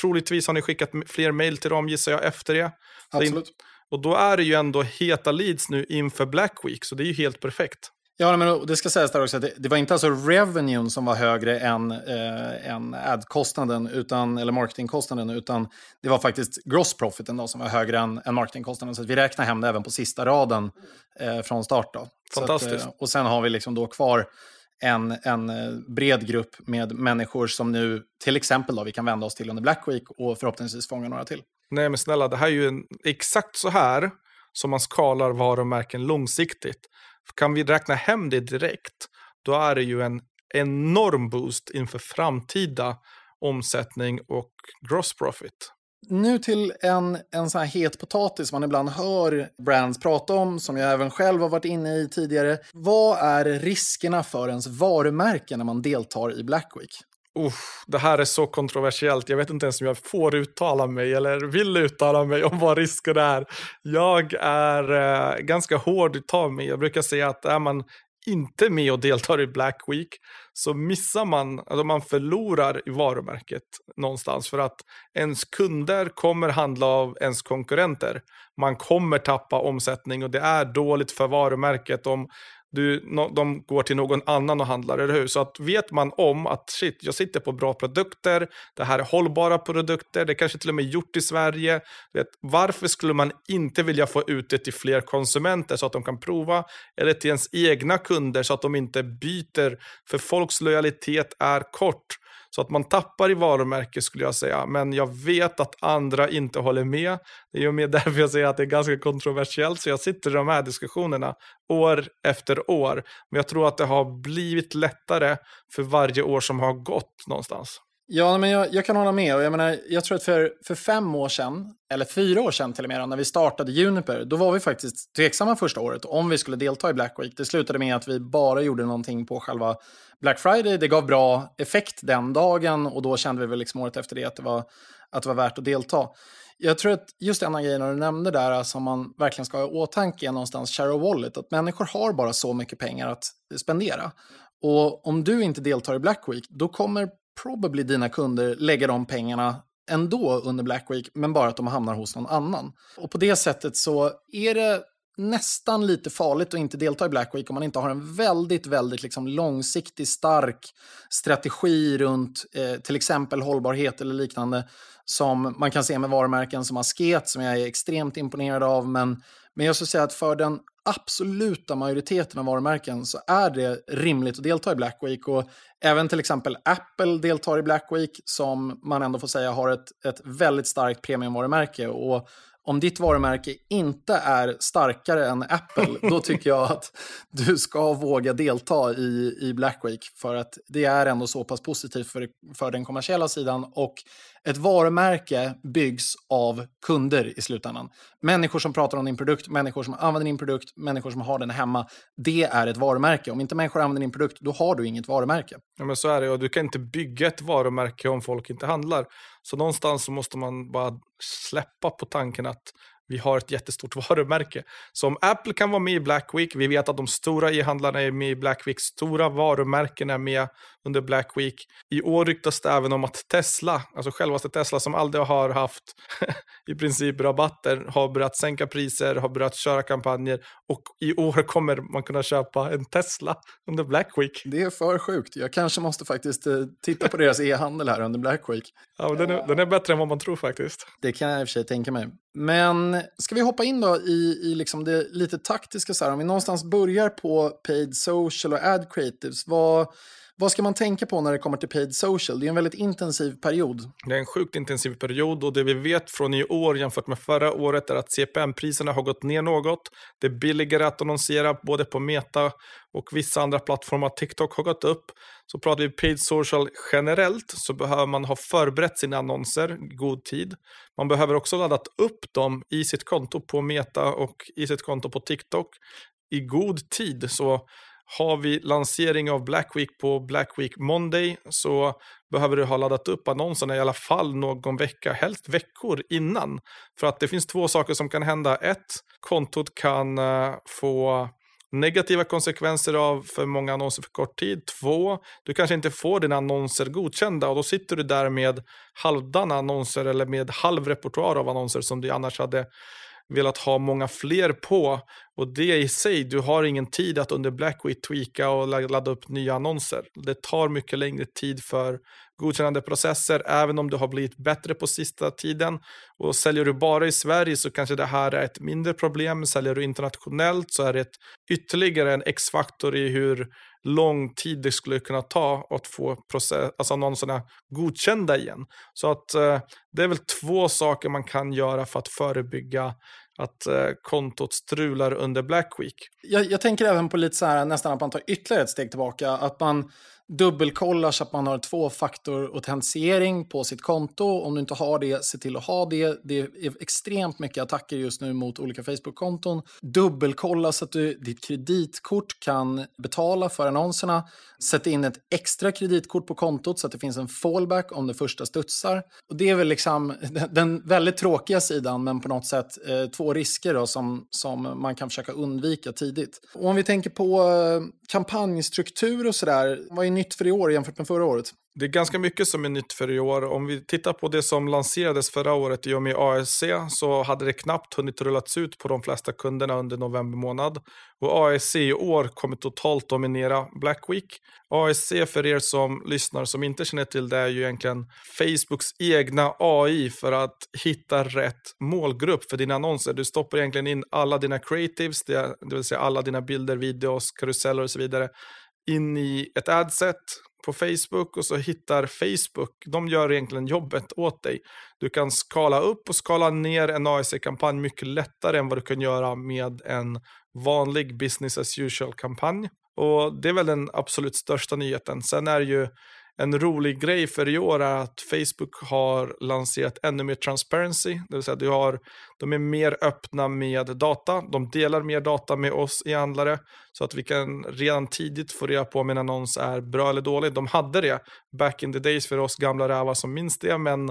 troligtvis har ni skickat fler mejl till dem, gissar jag, efter det. Absolut. Och då är det ju ändå heta leads nu inför Black Week, så det är ju helt perfekt. Ja, men det ska sägas där också att det, det var inte alltså revenuen som var högre än, eh, än ad-kostnaden, utan, eller marketingkostnaden, utan det var faktiskt gross profiten då, som var högre än, än marketingkostnaden. Så vi räknar hem det även på sista raden eh, från start. Då. Fantastiskt. Att, eh, och sen har vi liksom då kvar en, en eh, bred grupp med människor som nu till exempel då, vi kan vända oss till under Black Week och förhoppningsvis fånga några till. Nej men snälla, det här är ju en, exakt så här som man skalar varumärken långsiktigt. Kan vi räkna hem det direkt, då är det ju en enorm boost inför framtida omsättning och gross profit. Nu till en, en sån här het potatis man ibland hör brands prata om, som jag även själv har varit inne i tidigare. Vad är riskerna för ens varumärke när man deltar i Black Week? Uh, det här är så kontroversiellt. Jag vet inte ens om jag får uttala mig eller vill uttala mig om vad risken är. Jag är eh, ganska hård utav mig. Jag brukar säga att är man inte med och deltar i Black Week så missar man, alltså man förlorar i varumärket någonstans för att ens kunder kommer handla av ens konkurrenter. Man kommer tappa omsättning och det är dåligt för varumärket om du, no, de går till någon annan och handlar, eller hur? Så att vet man om att shit, jag sitter på bra produkter, det här är hållbara produkter, det är kanske till och med gjort i Sverige. Vet, varför skulle man inte vilja få ut det till fler konsumenter så att de kan prova? Eller till ens egna kunder så att de inte byter, för folks lojalitet är kort. Så att man tappar i varumärke skulle jag säga. Men jag vet att andra inte håller med. Det är ju med därför jag säger att det är ganska kontroversiellt. Så jag sitter i de här diskussionerna år efter år. Men jag tror att det har blivit lättare för varje år som har gått någonstans. Ja, men jag, jag, kan hålla med. Och jag, menar, jag tror att för, för fem år sedan, eller fyra år sedan till och med, när vi startade Juniper, då var vi faktiskt tveksamma första året om vi skulle delta i Black Week. Det slutade med att vi bara gjorde någonting på själva Black Friday. Det gav bra effekt den dagen och då kände vi väl liksom året efter det att det var, att det var värt att delta. Jag tror att just en av grejerna du nämnde där som man verkligen ska ha i åtanke är någonstans share of wallet. Att människor har bara så mycket pengar att spendera. Och om du inte deltar i Black Week, då kommer probably dina kunder lägga de pengarna ändå under Black Week, men bara att de hamnar hos någon annan. Och på det sättet så är det nästan lite farligt att inte delta i Black Week om man inte har en väldigt, väldigt liksom långsiktig, stark strategi runt eh, till exempel hållbarhet eller liknande som man kan se med varumärken som Asket som jag är extremt imponerad av. Men, men jag skulle säga att för den absoluta majoriteten av varumärken så är det rimligt att delta i Black Week. Och även till exempel Apple deltar i Black Week som man ändå får säga har ett, ett väldigt starkt premiumvarumärke. Och om ditt varumärke inte är starkare än Apple, då tycker jag att du ska våga delta i, i Black Week. För att det är ändå så pass positivt för, för den kommersiella sidan. Och ett varumärke byggs av kunder i slutändan. Människor som pratar om din produkt, människor som använder din produkt, människor som har den hemma. Det är ett varumärke. Om inte människor använder din produkt, då har du inget varumärke. Ja, men så är det. Och du kan inte bygga ett varumärke om folk inte handlar. Så någonstans så måste man bara släppa på tanken att vi har ett jättestort varumärke. Så om Apple kan vara med i Black Week, vi vet att de stora e-handlarna är med i Black Week, stora varumärken är med under Black Week. I år ryktas det även om att Tesla, alltså självaste Tesla som aldrig har haft i princip rabatter, har börjat sänka priser, har börjat köra kampanjer och i år kommer man kunna köpa en Tesla under Black Week. Det är för sjukt. Jag kanske måste faktiskt eh, titta på deras e-handel här under Black Week. Ja, den är, den är bättre än vad man tror faktiskt. Det kan jag i och för sig tänka mig. Men ska vi hoppa in då i, i liksom det lite taktiska så här, om vi någonstans börjar på paid social och ad creatives, vad, vad ska man tänka på när det kommer till paid social? Det är en väldigt intensiv period. Det är en sjukt intensiv period och det vi vet från i år jämfört med förra året är att CPM-priserna har gått ner något. Det är billigare att annonsera både på Meta och vissa andra plattformar. TikTok har gått upp. Så pratar vi paid social generellt så behöver man ha förberett sina annonser i god tid. Man behöver också laddat upp dem i sitt konto på Meta och i sitt konto på TikTok i god tid. Så har vi lansering av Black Week på Black Week Monday så behöver du ha laddat upp annonserna i alla fall någon vecka, helst veckor innan. För att det finns två saker som kan hända. Ett, kontot kan eh, få negativa konsekvenser av för många annonser för kort tid. Två, du kanske inte får dina annonser godkända och då sitter du där med halvdana annonser eller med halv repertoar av annonser som du annars hade velat ha många fler på. Och det i sig, du har ingen tid att under Black Week tweaka och ladda upp nya annonser. Det tar mycket längre tid för godkännande processer, även om du har blivit bättre på sista tiden. Och säljer du bara i Sverige så kanske det här är ett mindre problem. Säljer du internationellt så är det ytterligare en X-faktor i hur lång tid det skulle kunna ta att få process, alltså annonserna godkända igen. Så att eh, det är väl två saker man kan göra för att förebygga att eh, kontot strular under Black Week. Jag, jag tänker även på lite så här nästan att man tar ytterligare ett steg tillbaka. Att man dubbelkollar så att man har tvåfaktor-autentisering på sitt konto. Om du inte har det, se till att ha det. Det är extremt mycket attacker just nu mot olika Facebook-konton. Dubbelkolla så att du, ditt kreditkort kan betala för annonserna. Sätt in ett extra kreditkort på kontot så att det finns en fallback om det första studsar. Och det är väl liksom den väldigt tråkiga sidan, men på något sätt eh, två risker då, som, som man kan försöka undvika tidigt. Och om vi tänker på eh, kampanjstruktur och sådär, vad är nytt för i år jämfört med förra året? Det är ganska mycket som är nytt för i år. Om vi tittar på det som lanserades förra året i och med ASC så hade det knappt hunnit rullats ut på de flesta kunderna under november månad. Och ASC i år kommer totalt dominera Black Week. ASC för er som lyssnar som inte känner till det är ju egentligen Facebooks egna AI för att hitta rätt målgrupp för dina annonser. Du stoppar egentligen in alla dina creatives, det vill säga alla dina bilder, videos, karuseller och så vidare in i ett adset på Facebook och så hittar Facebook, de gör egentligen jobbet åt dig. Du kan skala upp och skala ner en AIC-kampanj mycket lättare än vad du kan göra med en vanlig business as usual-kampanj. Och det är väl den absolut största nyheten. Sen är det ju en rolig grej för i år är att Facebook har lanserat ännu mer transparency, det vill säga du har, de är mer öppna med data, de delar mer data med oss e-handlare så att vi kan redan tidigt få reda på om en annons är bra eller dålig. De hade det back in the days för oss gamla rävar som minns det, men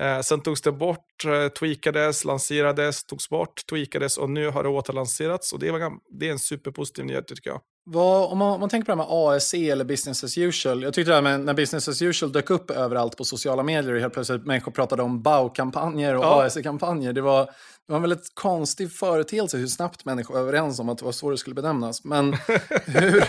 eh, sen togs det bort, eh, tweakades, lanserades, togs bort, tweakades och nu har det återlanserats och det, var, det är en superpositiv nyhet tycker jag. Vad, om, man, om, man, tänker på det här med ASE eller business as usual. Jag tyckte det här med när business as usual dök upp överallt på sociala medier och helt plötsligt människor pratade om BAU-kampanjer och ja. ASE-kampanjer. Det var, det var en väldigt konstig företeelse hur snabbt människor var överens om att det var så det skulle benämnas. Men hur,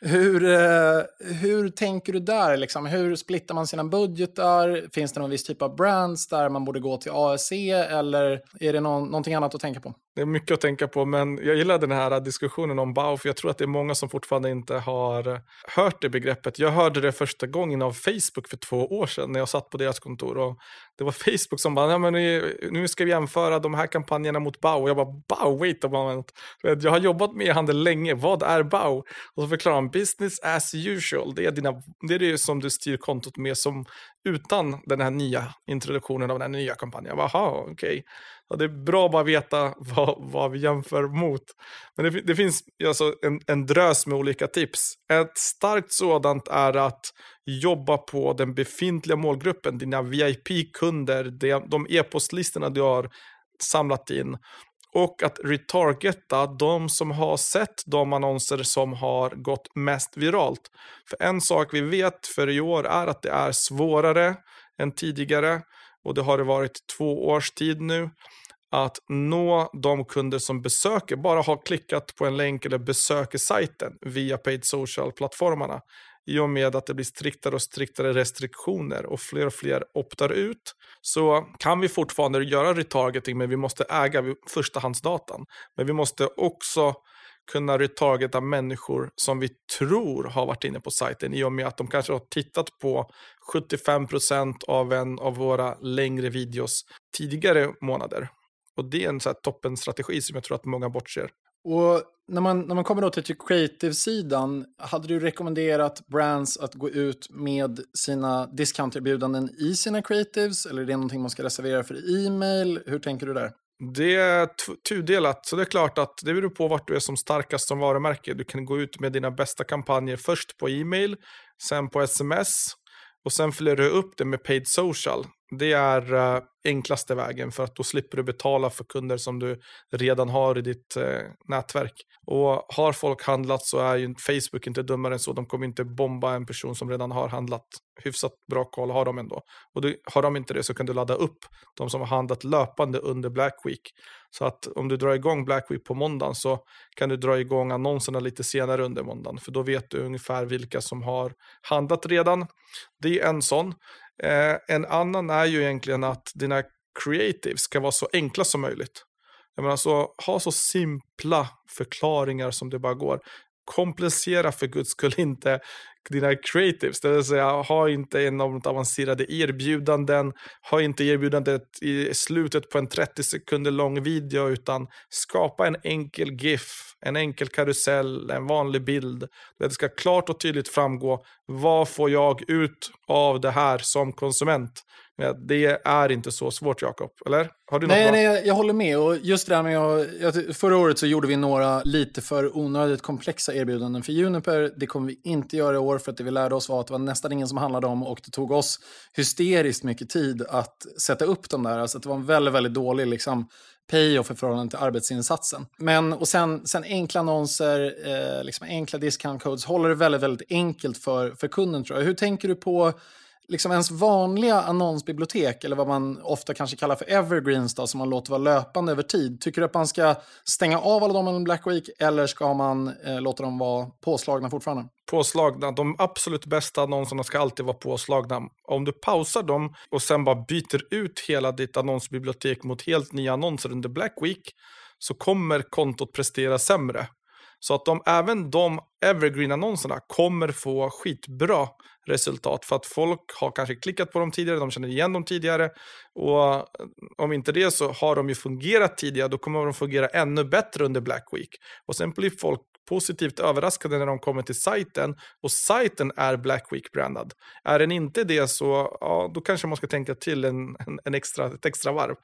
hur, eh, hur tänker du där? Liksom? Hur splittar man sina budgetar? Finns det någon viss typ av brands där man borde gå till ASE eller är det någon, någonting annat att tänka på? Det är mycket att tänka på, men jag gillar den här diskussionen om BAU, för jag tror att det är många som fortfarande inte har hört det begreppet. Jag hörde det första gången av Facebook för två år sedan när jag satt på deras kontor. Och det var Facebook som bara, ja, men nu ska vi jämföra de här kampanjerna mot BAU. Och jag bara, BAU, wait a moment. Jag har jobbat med e-handel länge, vad är BAU? Och så förklarar de, business as usual. Det är, dina, det är det som du styr kontot med som utan den här nya introduktionen av den här nya kampanjen. Jaha, okej. Okay. Ja, det är bra att bara veta vad, vad vi jämför mot. Men det, det finns alltså en, en drös med olika tips. Ett starkt sådant är att jobba på den befintliga målgruppen, dina VIP-kunder, de e-postlistorna du har samlat in. Och att retargeta de som har sett de annonser som har gått mest viralt. För en sak vi vet för i år är att det är svårare än tidigare och det har det varit två års tid nu att nå de kunder som besöker, bara har klickat på en länk eller besöker sajten via paid social-plattformarna. I och med att det blir striktare och striktare restriktioner och fler och fler optar ut så kan vi fortfarande göra retargeting men vi måste äga förstahandsdatan. Men vi måste också kunna retargeta människor som vi tror har varit inne på sajten i och med att de kanske har tittat på 75% av en av våra längre videos tidigare månader. Och det är en så här toppenstrategi som jag tror att många bortser. Och när man, när man kommer då till typ creative-sidan, hade du rekommenderat brands att gå ut med sina discounterbjudanden i sina creatives? Eller är det någonting man ska reservera för e-mail? Hur tänker du där? Det är tudelat, så det är klart att det beror på vart du är som starkast som varumärke. Du kan gå ut med dina bästa kampanjer först på e-mail, sen på sms och sen följer du upp det med paid social. Det är uh, enklaste vägen för att då slipper du betala för kunder som du redan har i ditt uh, nätverk. Och har folk handlat så är ju Facebook inte dummare än så. De kommer inte bomba en person som redan har handlat. Hyfsat bra koll har de ändå. Och du, har de inte det så kan du ladda upp de som har handlat löpande under Black Week. Så att om du drar igång Black Week på måndagen så kan du dra igång annonserna lite senare under måndagen. För då vet du ungefär vilka som har handlat redan. Det är en sån. Eh, en annan är ju egentligen att dina creatives ska vara så enkla som möjligt. Jag menar, så, ha så simpla förklaringar som det bara går. Komplicera för guds skull inte dina creatives, det vill säga ha inte enormt avancerade erbjudanden, ha inte erbjudandet i slutet på en 30 sekunder lång video, utan skapa en enkel GIF, en enkel karusell, en vanlig bild. Det ska klart och tydligt framgå, vad får jag ut av det här som konsument? Det är inte så svårt, Jakob. Eller? Har du nej, något nej, jag, jag håller med. Och just det med att, förra året så gjorde vi några lite för onödigt komplexa erbjudanden för Juniper. Det kommer vi inte göra i år för att det vi lärde oss var att det var nästan ingen som handlade om och det tog oss hysteriskt mycket tid att sätta upp dem där. Alltså det var en väldigt, väldigt dålig liksom, payoff i förhållande till arbetsinsatsen. Men, och sen, sen enkla annonser, eh, liksom enkla discount codes håller det väldigt, väldigt enkelt för, för kunden tror jag. Hur tänker du på liksom ens vanliga annonsbibliotek, eller vad man ofta kanske kallar för evergreens, då, som man låter vara löpande över tid. Tycker du att man ska stänga av alla dem under Black Week, eller ska man eh, låta dem vara påslagna fortfarande? Påslagna. De absolut bästa annonserna ska alltid vara påslagna. Om du pausar dem och sen bara byter ut hela ditt annonsbibliotek mot helt nya annonser under Black Week, så kommer kontot prestera sämre. Så att de, även de evergreen-annonserna kommer få skitbra resultat för att folk har kanske klickat på dem tidigare, de känner igen dem tidigare och eh, om inte det så har de ju fungerat tidigare, då kommer de fungera ännu bättre under Black Week. Och sen blir folk positivt överraskade när de kommer till sajten och sajten är Black Week-brandad. Är den inte det så ja, då kanske man ska tänka till en, en, en, extra, ett extra varv.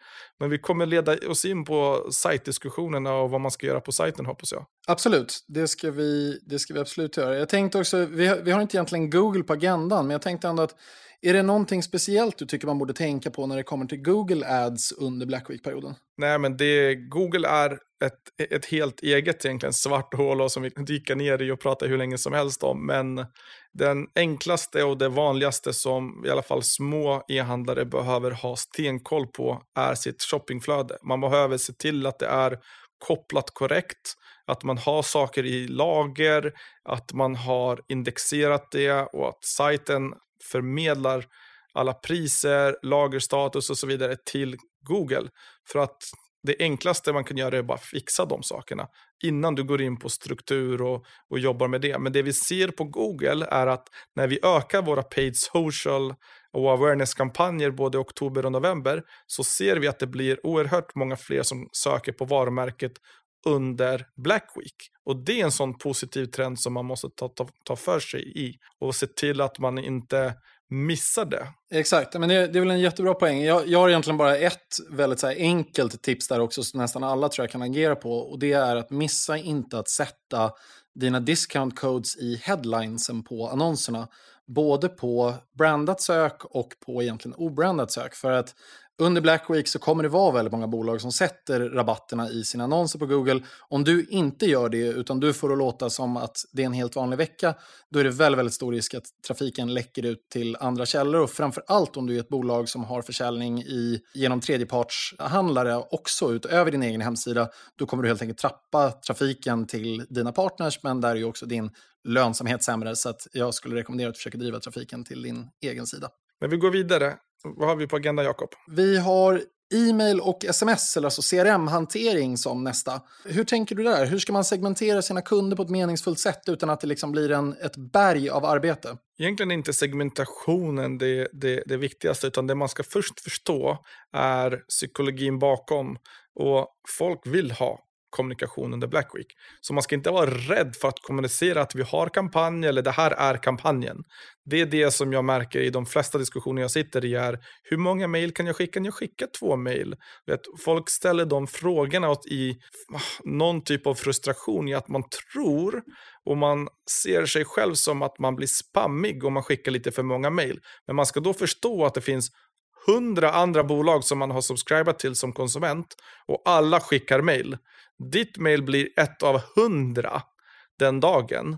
Men vi kommer leda oss in på sajtdiskussionerna och vad man ska göra på sajten hoppas jag. Absolut, det ska vi, det ska vi absolut göra. Jag tänkte också, vi har, vi har inte egentligen Google på agendan, men jag tänkte ändå att är det någonting speciellt du tycker man borde tänka på när det kommer till Google Ads under Black Week-perioden? Nej, men det, Google är ett, ett helt eget egentligen svart hål som vi kan dyka ner i och prata hur länge som helst om. Men den enklaste och det vanligaste som i alla fall små e-handlare behöver ha stenkoll på är sitt shoppingflöde. Man behöver se till att det är kopplat korrekt, att man har saker i lager, att man har indexerat det och att sajten förmedlar alla priser, lagerstatus och så vidare till Google. För att det enklaste man kan göra är bara fixa de sakerna innan du går in på struktur och, och jobbar med det. Men det vi ser på Google är att när vi ökar våra paid social och awareness-kampanjer både i oktober och november så ser vi att det blir oerhört många fler som söker på varumärket under Black Week. Och det är en sån positiv trend som man måste ta, ta, ta för sig i och se till att man inte missar det. Exakt, men det, det är väl en jättebra poäng. Jag, jag har egentligen bara ett väldigt så enkelt tips där också som nästan alla tror jag kan agera på och det är att missa inte att sätta dina discount codes i headlinesen på annonserna. Både på brandat sök och på egentligen obrandat sök. För att under Black Week så kommer det vara väldigt många bolag som sätter rabatterna i sina annonser på Google. Om du inte gör det, utan du får det låta som att det är en helt vanlig vecka, då är det väldigt, väldigt stor risk att trafiken läcker ut till andra källor. Och framför allt om du är ett bolag som har försäljning i, genom tredjepartshandlare också utöver din egen hemsida, då kommer du helt enkelt trappa trafiken till dina partners, men där är ju också din lönsamhet sämre. Så att jag skulle rekommendera att försöka driva trafiken till din egen sida. Men vi går vidare. Vad har vi på agendan, Jakob? Vi har e-mail och sms, eller alltså CRM-hantering som nästa. Hur tänker du där? Hur ska man segmentera sina kunder på ett meningsfullt sätt utan att det liksom blir en, ett berg av arbete? Egentligen är inte segmentationen det, det, det viktigaste, utan det man ska först förstå är psykologin bakom. Och folk vill ha kommunikation under Black Week. Så man ska inte vara rädd för att kommunicera att vi har kampanj eller det här är kampanjen. Det är det som jag märker i de flesta diskussioner jag sitter i är hur många mejl kan jag skicka? Kan jag skicka två mejl? Folk ställer de frågorna i ah, någon typ av frustration i att man tror och man ser sig själv som att man blir spammig om man skickar lite för många mejl. Men man ska då förstå att det finns hundra andra bolag som man har subscribat till som konsument och alla skickar mejl. Ditt mail blir ett av hundra den dagen.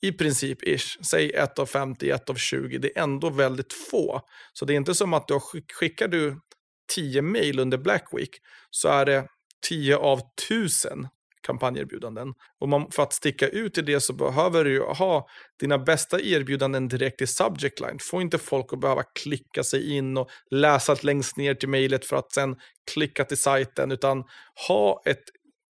I princip ish. Säg ett av 50, ett av 20. Det är ändå väldigt få. Så det är inte som att du skickar du 10 mail under Black Week så är det 10 av 1000 kampanjerbjudanden. Och man, för att sticka ut i det så behöver du ju ha dina bästa erbjudanden direkt i subject line. Få inte folk att behöva klicka sig in och läsa längst ner till mejlet för att sen klicka till sajten, utan ha ett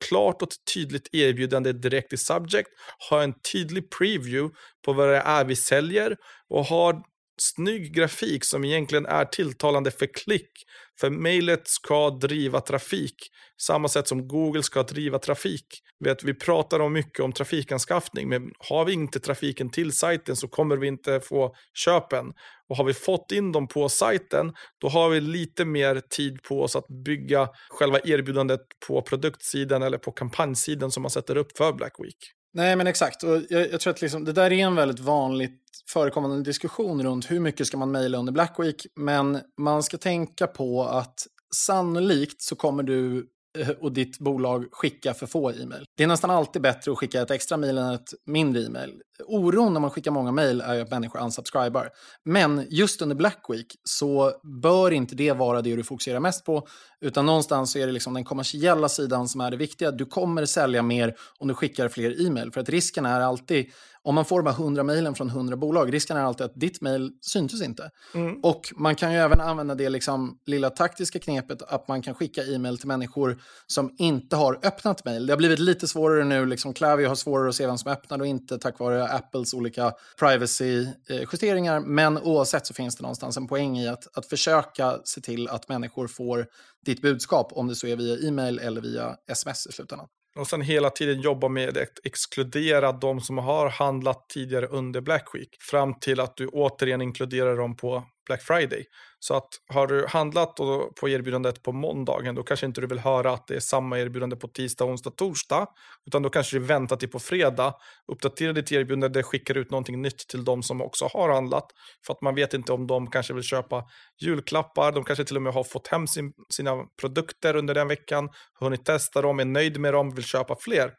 klart och tydligt erbjudande direkt i subject, ha en tydlig preview på vad det är vi säljer och ha snygg grafik som egentligen är tilltalande för klick. För mejlet ska driva trafik, samma sätt som Google ska driva trafik. Vet, vi pratar om mycket om trafikanskaffning, men har vi inte trafiken till sajten så kommer vi inte få köpen. Och har vi fått in dem på sajten, då har vi lite mer tid på oss att bygga själva erbjudandet på produktsidan eller på kampanjsidan som man sätter upp för Black Week. Nej, men exakt. Och jag, jag tror att liksom, det där är en väldigt vanligt förekommande diskussion runt hur mycket ska man mejla under Black Week. Men man ska tänka på att sannolikt så kommer du Eh, och ditt bolag skicka för få e-mail. Det är nästan alltid bättre att skicka ett extra mejl än ett mindre e-mail. Oron när man skickar många mejl är ju att människor unsubscribar. Men just under Black Week så bör inte det vara det du fokuserar mest på, utan någonstans så är det liksom den kommersiella sidan som är det viktiga. Du kommer sälja mer om du skickar fler e-mail, för att risken är alltid om man får de här 100 mejlen från 100 bolag, risken är alltid att ditt mejl syntes inte. Mm. Och man kan ju även använda det liksom lilla taktiska knepet att man kan skicka e-mail till människor som inte har öppnat mejl. Det har blivit lite svårare nu, liksom Klaviyo har svårare att se vem som öppnar och inte tack vare Apples olika privacy-justeringar. Men oavsett så finns det någonstans en poäng i att, att försöka se till att människor får ditt budskap, om det så är via e-mail eller via sms i slutändan. Och sen hela tiden jobba med att exkludera de som har handlat tidigare under Black Week. Fram till att du återigen inkluderar dem på Black Friday. Så att har du handlat på erbjudandet på måndagen, då kanske inte du vill höra att det är samma erbjudande på tisdag, onsdag, torsdag. Utan då kanske du väntar till på fredag, uppdaterar ditt erbjudande, skickar ut någonting nytt till de som också har handlat. För att man vet inte om de kanske vill köpa julklappar, de kanske till och med har fått hem sin, sina produkter under den veckan, hunnit testa dem, är nöjd med dem, vill köpa fler.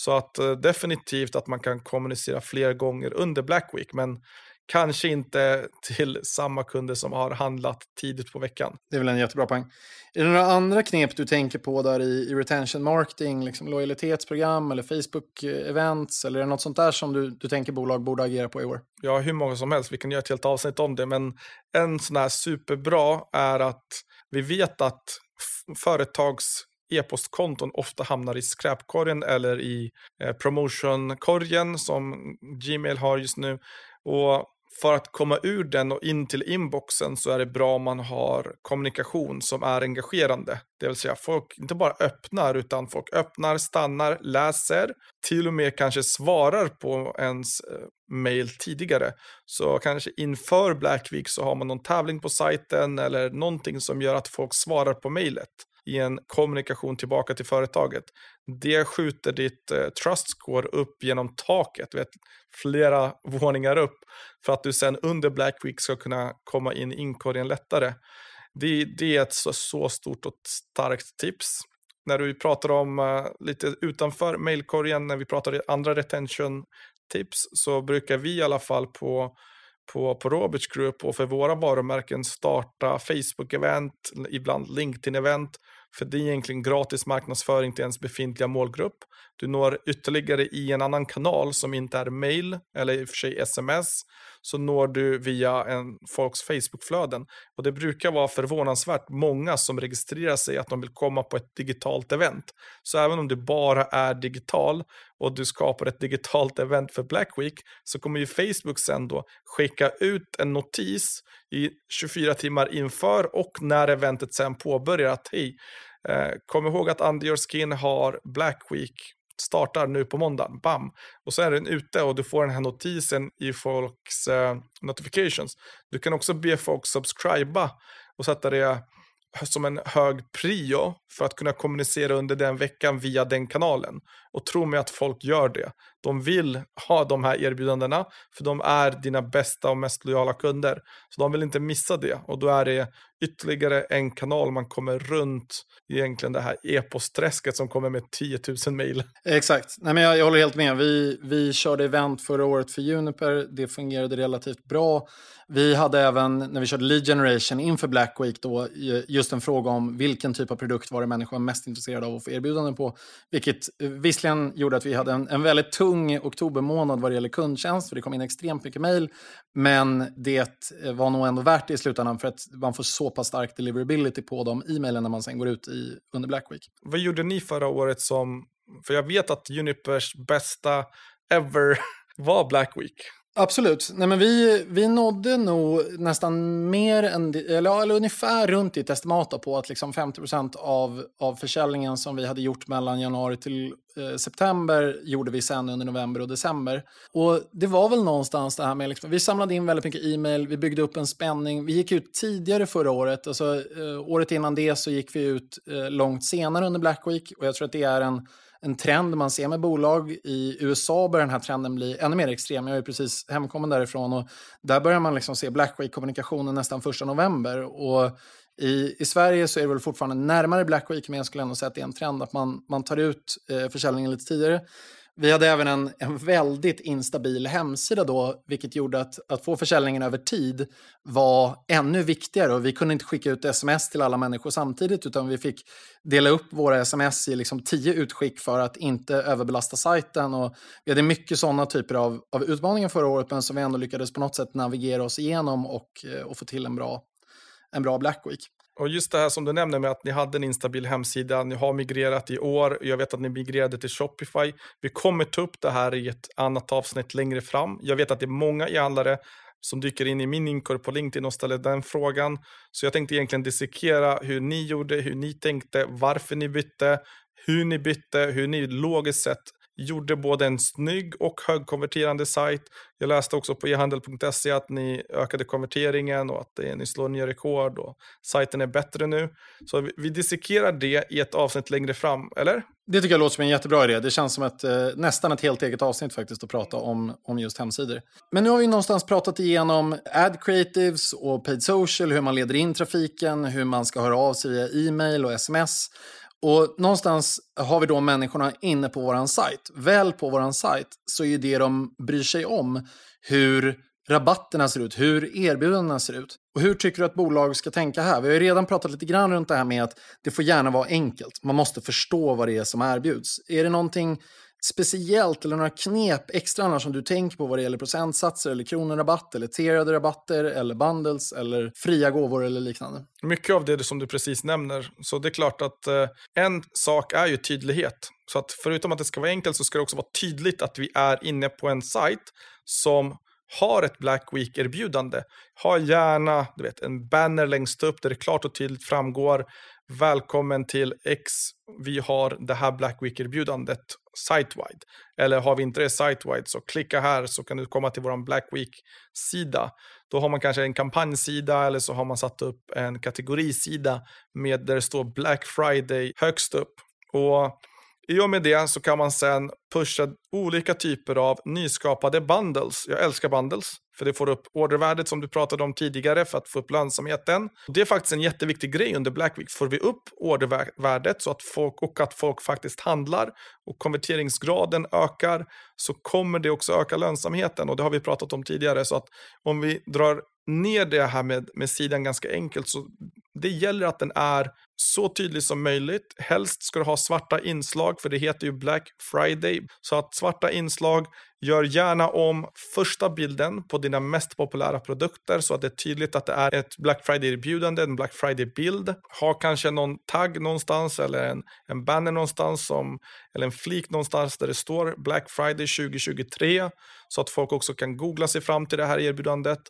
Så att eh, definitivt att man kan kommunicera fler gånger under Black Week. Men Kanske inte till samma kunder som har handlat tidigt på veckan. Det är väl en jättebra poäng. Är det några andra knep du tänker på där i, i retention marketing, liksom lojalitetsprogram eller Facebook-events? Eller är det något sånt där som du, du tänker bolag borde agera på i år? Ja, hur många som helst. Vi kan göra ett helt avsnitt om det. Men en sån här superbra är att vi vet att företags e-postkonton ofta hamnar i skräpkorgen eller i eh, promotionkorgen som Gmail har just nu. Och för att komma ur den och in till inboxen så är det bra om man har kommunikation som är engagerande. Det vill säga folk inte bara öppnar utan folk öppnar, stannar, läser, till och med kanske svarar på ens eh, mail tidigare. Så kanske inför Black Week så har man någon tävling på sajten eller någonting som gör att folk svarar på mailet i en kommunikation tillbaka till företaget. Det skjuter ditt eh, trust score upp genom taket, vet, flera våningar upp, för att du sen under Black Week ska kunna komma in i inkorgen lättare. Det, det är ett så, så, stort och starkt tips. När vi pratar om uh, lite utanför mailkorgen, när vi pratar andra retention tips, så brukar vi i alla fall på på, på Roberts Group och för våra varumärken starta Facebook-event, ibland LinkedIn-event för det är egentligen gratis marknadsföring till ens befintliga målgrupp. Du når ytterligare i en annan kanal som inte är mail eller i och för sig sms. Så når du via en folks Facebookflöden. Och det brukar vara förvånansvärt många som registrerar sig att de vill komma på ett digitalt event. Så även om du bara är digital och du skapar ett digitalt event för Black Week så kommer ju Facebook sen då skicka ut en notis i 24 timmar inför och när eventet sen påbörjar att hej, eh, kom ihåg att Under Your Skin har Black Week startar nu på måndagen, bam. Och så är den ute och du får den här notisen i folks eh, notifications. Du kan också be folk subscriba och sätta det som en hög prio för att kunna kommunicera under den veckan via den kanalen. Och tro mig att folk gör det. De vill ha de här erbjudandena för de är dina bästa och mest lojala kunder. Så de vill inte missa det och då är det ytterligare en kanal man kommer runt egentligen det här e-postträsket som kommer med 10 000 mejl. Exakt, Nej, men jag, jag håller helt med. Vi, vi körde event förra året för Juniper, det fungerade relativt bra. Vi hade även, när vi körde lead generation inför Black Week, då, just en fråga om vilken typ av produkt var det människor var mest intresserade av att få erbjudanden på. Vilket eh, visserligen gjorde att vi hade en, en väldigt tung oktobermånad vad det gäller kundtjänst, för det kom in extremt mycket mejl. Men det eh, var nog ändå värt det i slutändan för att man får så pass stark deliverability på de e-mailen när man sen går ut i, under Black Week. Vad gjorde ni förra året som, för jag vet att Junipers bästa ever var Black Week. Absolut. Nej, men vi, vi nådde nog nästan mer än, eller, eller ungefär runt i ett estimat på att liksom 50 av, av försäljningen som vi hade gjort mellan januari till eh, september gjorde vi sen under november och december. Och det var väl någonstans det här med, liksom, vi samlade in väldigt mycket e-mail, vi byggde upp en spänning. Vi gick ut tidigare förra året, alltså eh, året innan det så gick vi ut eh, långt senare under Black Week och jag tror att det är en en trend man ser med bolag. I USA börjar den här trenden bli ännu mer extrem. Jag är precis hemkommen därifrån och där börjar man liksom se Black Week-kommunikationen nästan första november. Och i, I Sverige så är det väl fortfarande närmare Black Week, men jag skulle ändå säga att det är en trend att man, man tar ut eh, försäljningen lite tidigare. Vi hade även en, en väldigt instabil hemsida då, vilket gjorde att, att få försäljningen över tid var ännu viktigare. Och vi kunde inte skicka ut sms till alla människor samtidigt, utan vi fick dela upp våra sms i liksom tio utskick för att inte överbelasta sajten. Och vi hade mycket sådana typer av, av utmaningar förra året, men som vi ändå lyckades på något sätt navigera oss igenom och, eh, och få till en bra, en bra Black Week. Och just det här som du nämner med att ni hade en instabil hemsida, ni har migrerat i år, jag vet att ni migrerade till Shopify. Vi kommer ta upp det här i ett annat avsnitt längre fram. Jag vet att det är många e-handlare som dyker in i min inkorg på LinkedIn och ställer den frågan. Så jag tänkte egentligen dissekera hur ni gjorde, hur ni tänkte, varför ni bytte, hur ni bytte, hur ni logiskt sett gjorde både en snygg och högkonverterande sajt. Jag läste också på ehandel.se att ni ökade konverteringen och att ni slår nya rekord och sajten är bättre nu. Så vi, vi dissekerar det i ett avsnitt längre fram, eller? Det tycker jag låter som en jättebra idé. Det känns som ett, eh, nästan ett helt eget avsnitt faktiskt att prata om, om just hemsidor. Men nu har vi någonstans pratat igenom ad creatives och paid social, hur man leder in trafiken, hur man ska höra av sig via e-mail och sms. Och någonstans har vi då människorna inne på vår sajt. Väl på vår sajt så är det de bryr sig om hur rabatterna ser ut, hur erbjudandena ser ut. Och hur tycker du att bolag ska tänka här? Vi har ju redan pratat lite grann runt det här med att det får gärna vara enkelt. Man måste förstå vad det är som erbjuds. Är det någonting speciellt eller några knep extra annars som du tänker på vad det gäller procentsatser eller kronorabatt eller tierade rabatter eller bundles eller fria gåvor eller liknande? Mycket av det som du precis nämner. Så det är klart att eh, en sak är ju tydlighet. Så att förutom att det ska vara enkelt så ska det också vara tydligt att vi är inne på en sajt som har ett Black Week-erbjudande. Ha gärna du vet, en banner längst upp där det klart och tydligt framgår Välkommen till X, vi har det här Black Week-erbjudandet sitewide. Eller har vi inte det sitewide så klicka här så kan du komma till vår Black Week-sida. Då har man kanske en kampanjsida eller så har man satt upp en kategorisida med där det står Black Friday högst upp. Och i och med det så kan man sen pusha olika typer av nyskapade bundles. Jag älskar bundles, för det får upp ordervärdet som du pratade om tidigare för att få upp lönsamheten. Det är faktiskt en jätteviktig grej under Black Week. Får vi upp ordervärdet så att folk, och att folk faktiskt handlar och konverteringsgraden ökar så kommer det också öka lönsamheten och det har vi pratat om tidigare. Så att om vi drar ner det här med, med sidan ganska enkelt så det gäller att den är så tydlig som möjligt. Helst ska du ha svarta inslag, för det heter ju Black Friday. Så att svarta inslag, gör gärna om första bilden på dina mest populära produkter så att det är tydligt att det är ett Black Friday-erbjudande, en Black Friday-bild. Ha kanske någon tagg någonstans eller en, en banner någonstans som, eller en flik någonstans där det står Black Friday 2023 så att folk också kan googla sig fram till det här erbjudandet.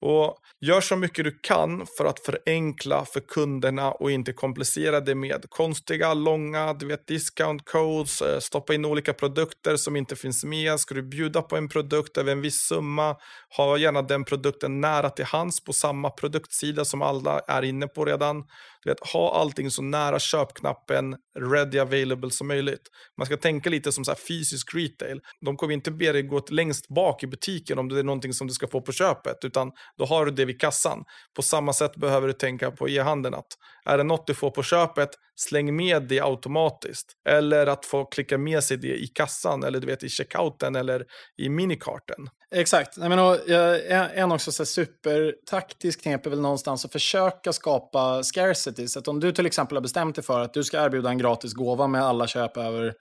Och gör så mycket du kan för att förenkla för kunderna och inte komplicera det med konstiga, långa, du vet, discount codes, eh, stoppa in olika produkter som inte finns med. Ska du bjuda på en produkt över en viss summa, ha gärna den produkten nära till hands på samma produktsida som alla är inne på redan. Vet, ha allting så nära köpknappen, ready available som möjligt. Man ska tänka lite som så fysisk retail. De kommer inte be dig gå längst bak i butiken om det är någonting som du ska få på köpet, utan då har du det vid kassan. På samma sätt behöver du tänka på e-handeln att är det något du får på köpet, släng med det automatiskt. Eller att få klicka med sig det i kassan eller du vet i checkouten eller i minikarten. Exakt. Jag menar, en också så supertaktisk knep är väl någonstans att försöka skapa scarcity. Så att om du till exempel har bestämt dig för att du ska erbjuda en gratis gåva med alla köp över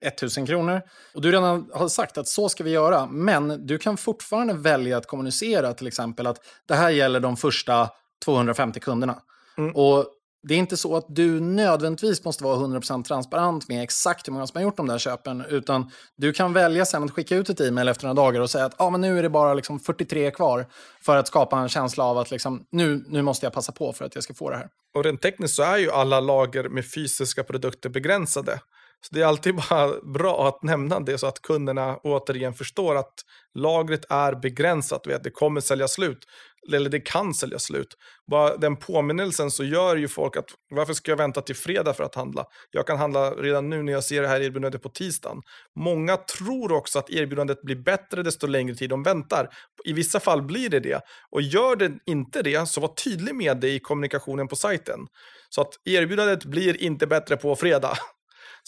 1000 kronor. Och du redan har sagt att så ska vi göra, men du kan fortfarande välja att kommunicera till exempel att det här gäller de första 250 kunderna. Mm. Och det är inte så att du nödvändigtvis måste vara 100% transparent med exakt hur många som har gjort de där köpen, utan du kan välja sen att skicka ut ett e-mail efter några dagar och säga att ah, men nu är det bara liksom 43 kvar för att skapa en känsla av att liksom, nu, nu måste jag passa på för att jag ska få det här. Och rent tekniskt så är ju alla lager med fysiska produkter begränsade. Så det är alltid bara bra att nämna det så att kunderna återigen förstår att lagret är begränsat. Vet, det kommer sälja slut. Eller det kan sälja slut. Bara den påminnelsen så gör ju folk att varför ska jag vänta till fredag för att handla? Jag kan handla redan nu när jag ser det här erbjudandet på tisdagen. Många tror också att erbjudandet blir bättre desto längre tid de väntar. I vissa fall blir det det. Och gör det inte det så var tydlig med det i kommunikationen på sajten. Så att erbjudandet blir inte bättre på fredag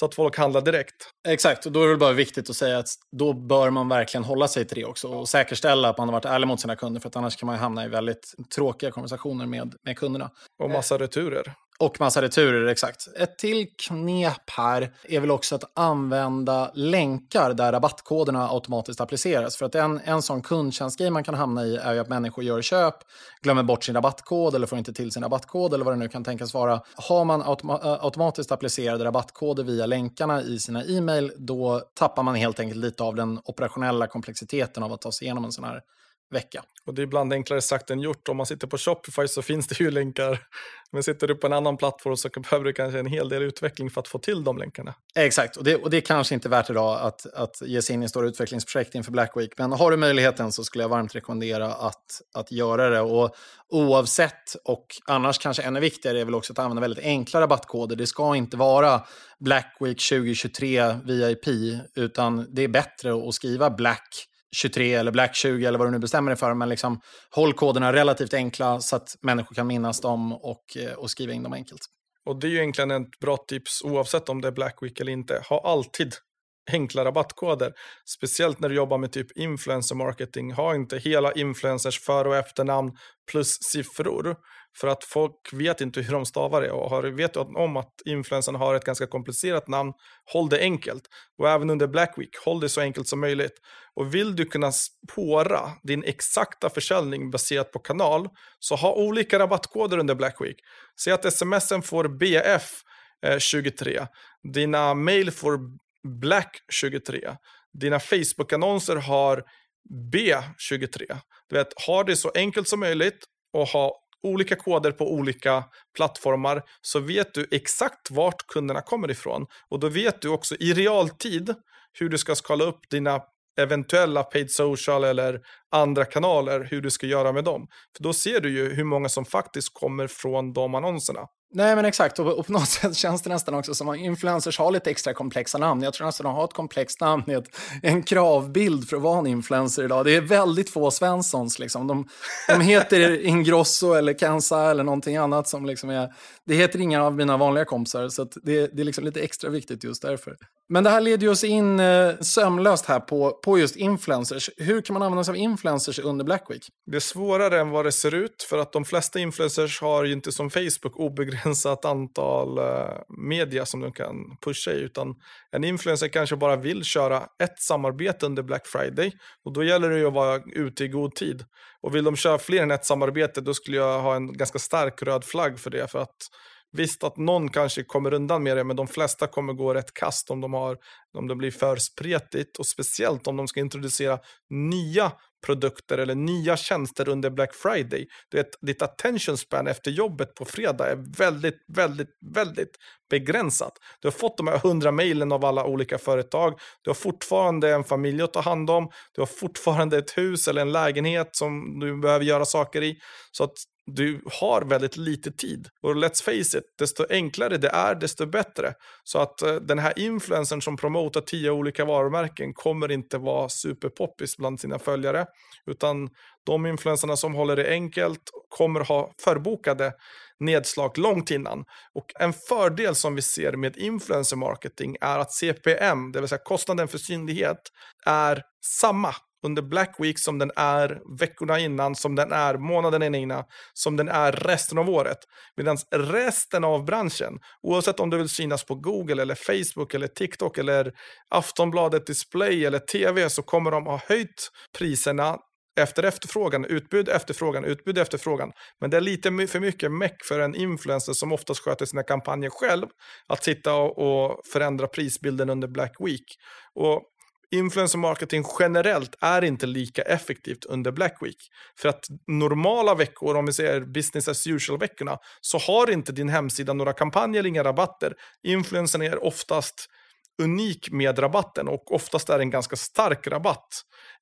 så att folk handlar direkt. Exakt, och då är det bara viktigt att säga att då bör man verkligen hålla sig till det också och säkerställa att man har varit ärlig mot sina kunder för att annars kan man hamna i väldigt tråkiga konversationer med, med kunderna. Och massa returer. Och massa returer, exakt. Ett till knep här är väl också att använda länkar där rabattkoderna automatiskt appliceras. För att en, en sån kundtjänstgrej man kan hamna i är ju att människor gör köp, glömmer bort sin rabattkod eller får inte till sin rabattkod eller vad det nu kan tänkas vara. Har man automa automatiskt applicerade rabattkoder via länkarna i sina e-mail, då tappar man helt enkelt lite av den operationella komplexiteten av att ta sig igenom en sån här vecka. Och det är ibland enklare sagt än gjort. Om man sitter på Shopify så finns det ju länkar. Men sitter du på en annan plattform så behöver du kanske en hel del utveckling för att få till de länkarna. Exakt, och det, och det är kanske inte värt idag att, att ge sig in i stora utvecklingsprojekt inför Black Week. Men har du möjligheten så skulle jag varmt rekommendera att, att göra det. Och oavsett, och annars kanske ännu viktigare, är väl också att använda väldigt enkla rabattkoder. Det ska inte vara Black Week 2023 VIP, utan det är bättre att skriva Black 23 eller Black 20 eller vad du nu bestämmer dig för. Men liksom, håll koderna relativt enkla så att människor kan minnas dem och, eh, och skriva in dem enkelt. Och det är ju egentligen ett bra tips oavsett om det är Black Week eller inte. Ha alltid enkla rabattkoder. Speciellt när du jobbar med typ influencer marketing. Ha inte hela influencers för och efternamn plus siffror. För att folk vet inte hur de stavar det. Och har, vet du om att influencern har ett ganska komplicerat namn, håll det enkelt. Och även under Black Week, håll det så enkelt som möjligt. Och vill du kunna spåra din exakta försäljning baserat på kanal, så ha olika rabattkoder under Black Week. Säg att smsen får bf23 eh, dina mail får Black 23, dina Facebook-annonser har B23. Du vet, ha det så enkelt som möjligt och ha olika koder på olika plattformar så vet du exakt vart kunderna kommer ifrån. Och då vet du också i realtid hur du ska skala upp dina eventuella paid social eller andra kanaler, hur du ska göra med dem. För då ser du ju hur många som faktiskt kommer från de annonserna. Nej, men exakt. Och, och på något sätt känns det nästan också som att influencers har lite extra komplexa namn. Jag tror nästan att de har ett komplext namn i ett, en kravbild för att vara en influencer idag. Det är väldigt få Svenssons. Liksom. De, de heter Ingrosso eller Kansa eller någonting annat som liksom är... Det heter inga av mina vanliga kompisar, så det, det är liksom lite extra viktigt just därför. Men det här leder oss in eh, sömlöst här på, på just influencers. Hur kan man använda sig av influencers under Black Week? Det är svårare än vad det ser ut, för att de flesta influencers har ju inte som Facebook obegränsat antal eh, media som de kan pusha i, utan en influencer kanske bara vill köra ett samarbete under Black Friday, och då gäller det ju att vara ute i god tid. Och vill de köra fler än ett samarbete, då skulle jag ha en ganska stark röd flagg för det, för att Visst att någon kanske kommer undan med det, men de flesta kommer gå rätt kast om de, har, om det blir för spretigt. Och speciellt om de ska introducera nya produkter eller nya tjänster under Black Friday. Du vet, ditt attention span efter jobbet på fredag är väldigt, väldigt, väldigt begränsat. Du har fått de här hundra mejlen av alla olika företag. Du har fortfarande en familj att ta hand om. Du har fortfarande ett hus eller en lägenhet som du behöver göra saker i. Så att du har väldigt lite tid. Och let's face it, desto enklare det är, desto bättre. Så att uh, den här influencern som promotar tio olika varumärken kommer inte vara superpoppis bland sina följare. Utan de influencerna som håller det enkelt kommer ha förbokade nedslag långt innan. Och en fördel som vi ser med influencer marketing är att CPM, det vill säga kostnaden för synlighet, är samma under Black Week som den är veckorna innan, som den är månaden innan, som den är resten av året. Medan resten av branschen, oavsett om du vill synas på Google eller Facebook eller TikTok eller Aftonbladet Display eller TV så kommer de ha höjt priserna efter efterfrågan, utbud, efterfrågan, utbud, efterfrågan. Men det är lite för mycket meck för en influencer som oftast sköter sina kampanjer själv att sitta och förändra prisbilden under Black Week. Och influencer marketing generellt är inte lika effektivt under Black Week. För att normala veckor, om vi säger business as usual-veckorna, så har inte din hemsida några kampanjer, inga rabatter. Influencern är oftast unik med rabatten och oftast är det en ganska stark rabatt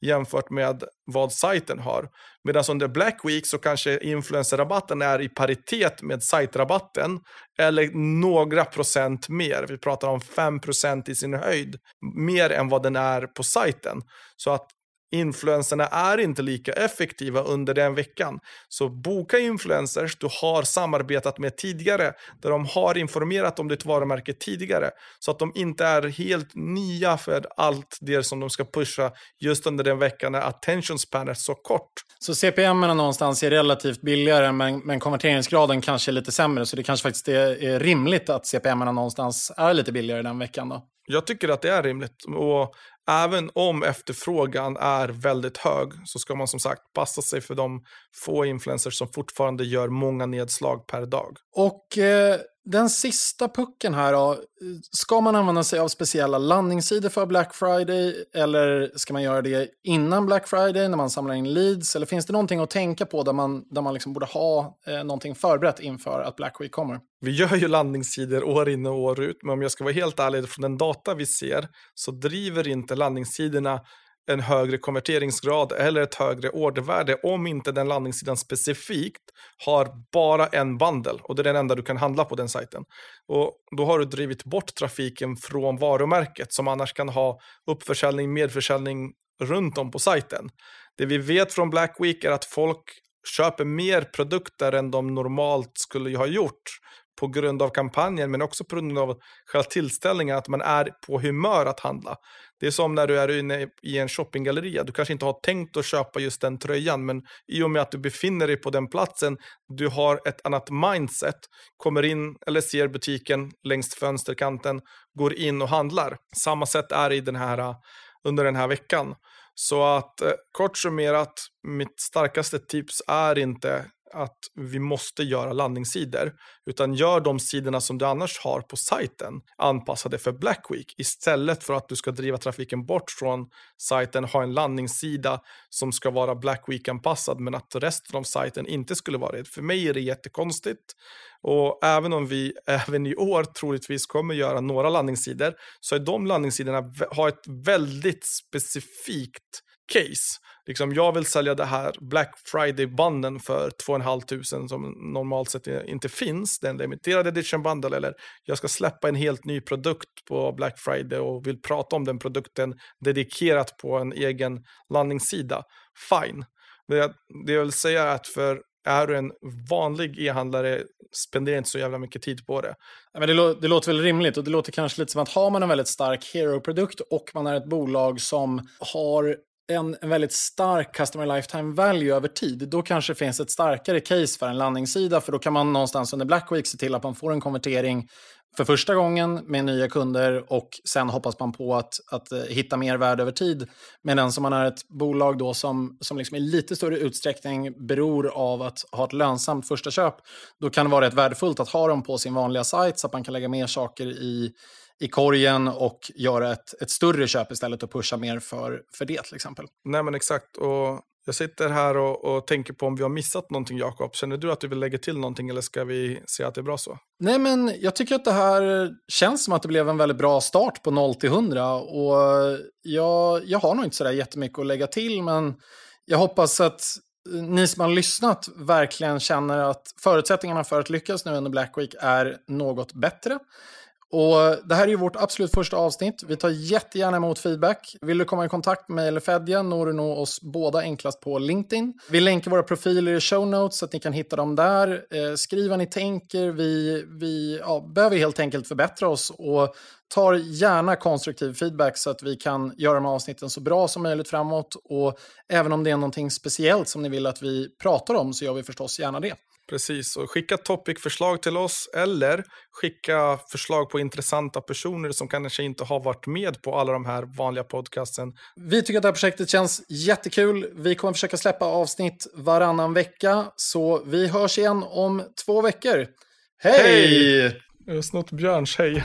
jämfört med vad sajten har. Medan under Black Week så kanske influencerrabatten är i paritet med sajtrabatten eller några procent mer. Vi pratar om 5% i sin höjd, mer än vad den är på sajten. Så att influenserna är inte lika effektiva under den veckan. Så boka influencers du har samarbetat med tidigare, där de har informerat om ditt varumärke tidigare, så att de inte är helt nya för allt det som de ska pusha just under den veckan när attention span är så kort. Så CPM någonstans är relativt billigare, men, men konverteringsgraden kanske är lite sämre, så det kanske faktiskt är, är rimligt att CPM någonstans är lite billigare den veckan då? Jag tycker att det är rimligt. Och även om efterfrågan är väldigt hög så ska man som sagt passa sig för de få influencers som fortfarande gör många nedslag per dag. Och eh, den sista pucken här då. Ska man använda sig av speciella landningssidor för Black Friday? Eller ska man göra det innan Black Friday när man samlar in leads? Eller finns det någonting att tänka på där man, där man liksom borde ha eh, någonting förberett inför att Black Week kommer? Vi gör ju landningssidor år in och år ut, men om jag ska vara helt ärlig, från den data vi ser så driver inte landningssidorna en högre konverteringsgrad eller ett högre ordervärde om inte den landningssidan specifikt har bara en bandel och det är den enda du kan handla på den sajten. Och då har du drivit bort trafiken från varumärket som annars kan ha uppförsäljning, medförsäljning runt om på sajten. Det vi vet från Black Week är att folk köper mer produkter än de normalt skulle ha gjort på grund av kampanjen men också på grund av själva tillställningen, att man är på humör att handla. Det är som när du är inne i en shoppinggalleria, du kanske inte har tänkt att köpa just den tröjan men i och med att du befinner dig på den platsen, du har ett annat mindset, kommer in eller ser butiken längs fönsterkanten, går in och handlar. Samma sätt är det i den här, under den här veckan. Så att eh, kort summerat, mitt starkaste tips är inte att vi måste göra landningssidor, utan gör de sidorna som du annars har på sajten anpassade för Black Week istället för att du ska driva trafiken bort från sajten, ha en landningssida som ska vara Black Week-anpassad men att resten av sajten inte skulle vara det. För mig är det jättekonstigt och även om vi även i år troligtvis kommer göra några landningssidor så är de landningssidorna har ett väldigt specifikt case. Liksom, jag vill sälja det här Black Friday-banden för 2 500 som normalt sett inte finns. Det är en limiterad edition bundle eller jag ska släppa en helt ny produkt på Black Friday och vill prata om den produkten dedikerat på en egen landningssida. Fine. Det, det jag vill säga är att för är du en vanlig e-handlare, spenderar inte så jävla mycket tid på det. Men det, det, låter väl rimligt och det låter kanske lite som att har man en väldigt stark hero-produkt och man är ett bolag som har en, en väldigt stark customer lifetime value över tid, då kanske det finns ett starkare case för en landningssida, för då kan man någonstans under Black Week se till att man får en konvertering för första gången med nya kunder och sen hoppas man på att, att eh, hitta mer värde över tid. Medan som man är ett bolag då som, som liksom i lite större utsträckning beror av att ha ett lönsamt första köp, då kan det vara rätt värdefullt att ha dem på sin vanliga sajt så att man kan lägga mer saker i i korgen och göra ett, ett större köp istället och pusha mer för, för det till exempel. Nej men exakt. Och jag sitter här och, och tänker på om vi har missat någonting Jakob. Känner du att du vill lägga till någonting eller ska vi se att det är bra så? Nej men jag tycker att det här känns som att det blev en väldigt bra start på 0 till 100 och jag, jag har nog inte sådär jättemycket att lägga till men jag hoppas att ni som har lyssnat verkligen känner att förutsättningarna för att lyckas nu under Black Week är något bättre. Och det här är ju vårt absolut första avsnitt. Vi tar jättegärna emot feedback. Vill du komma i kontakt med mig eller Fedja når du nå oss båda enklast på LinkedIn. Vi länkar våra profiler i show notes så att ni kan hitta dem där. Eh, skriv vad ni tänker. Vi, vi ja, behöver helt enkelt förbättra oss och tar gärna konstruktiv feedback så att vi kan göra de här avsnitten så bra som möjligt framåt. Och även om det är någonting speciellt som ni vill att vi pratar om så gör vi förstås gärna det. Precis, och skicka topic-förslag till oss eller skicka förslag på intressanta personer som kanske inte har varit med på alla de här vanliga podcasten. Vi tycker att det här projektet känns jättekul. Vi kommer försöka släppa avsnitt varannan vecka, så vi hörs igen om två veckor. Hej! Hej! Jag har snott Björns hej.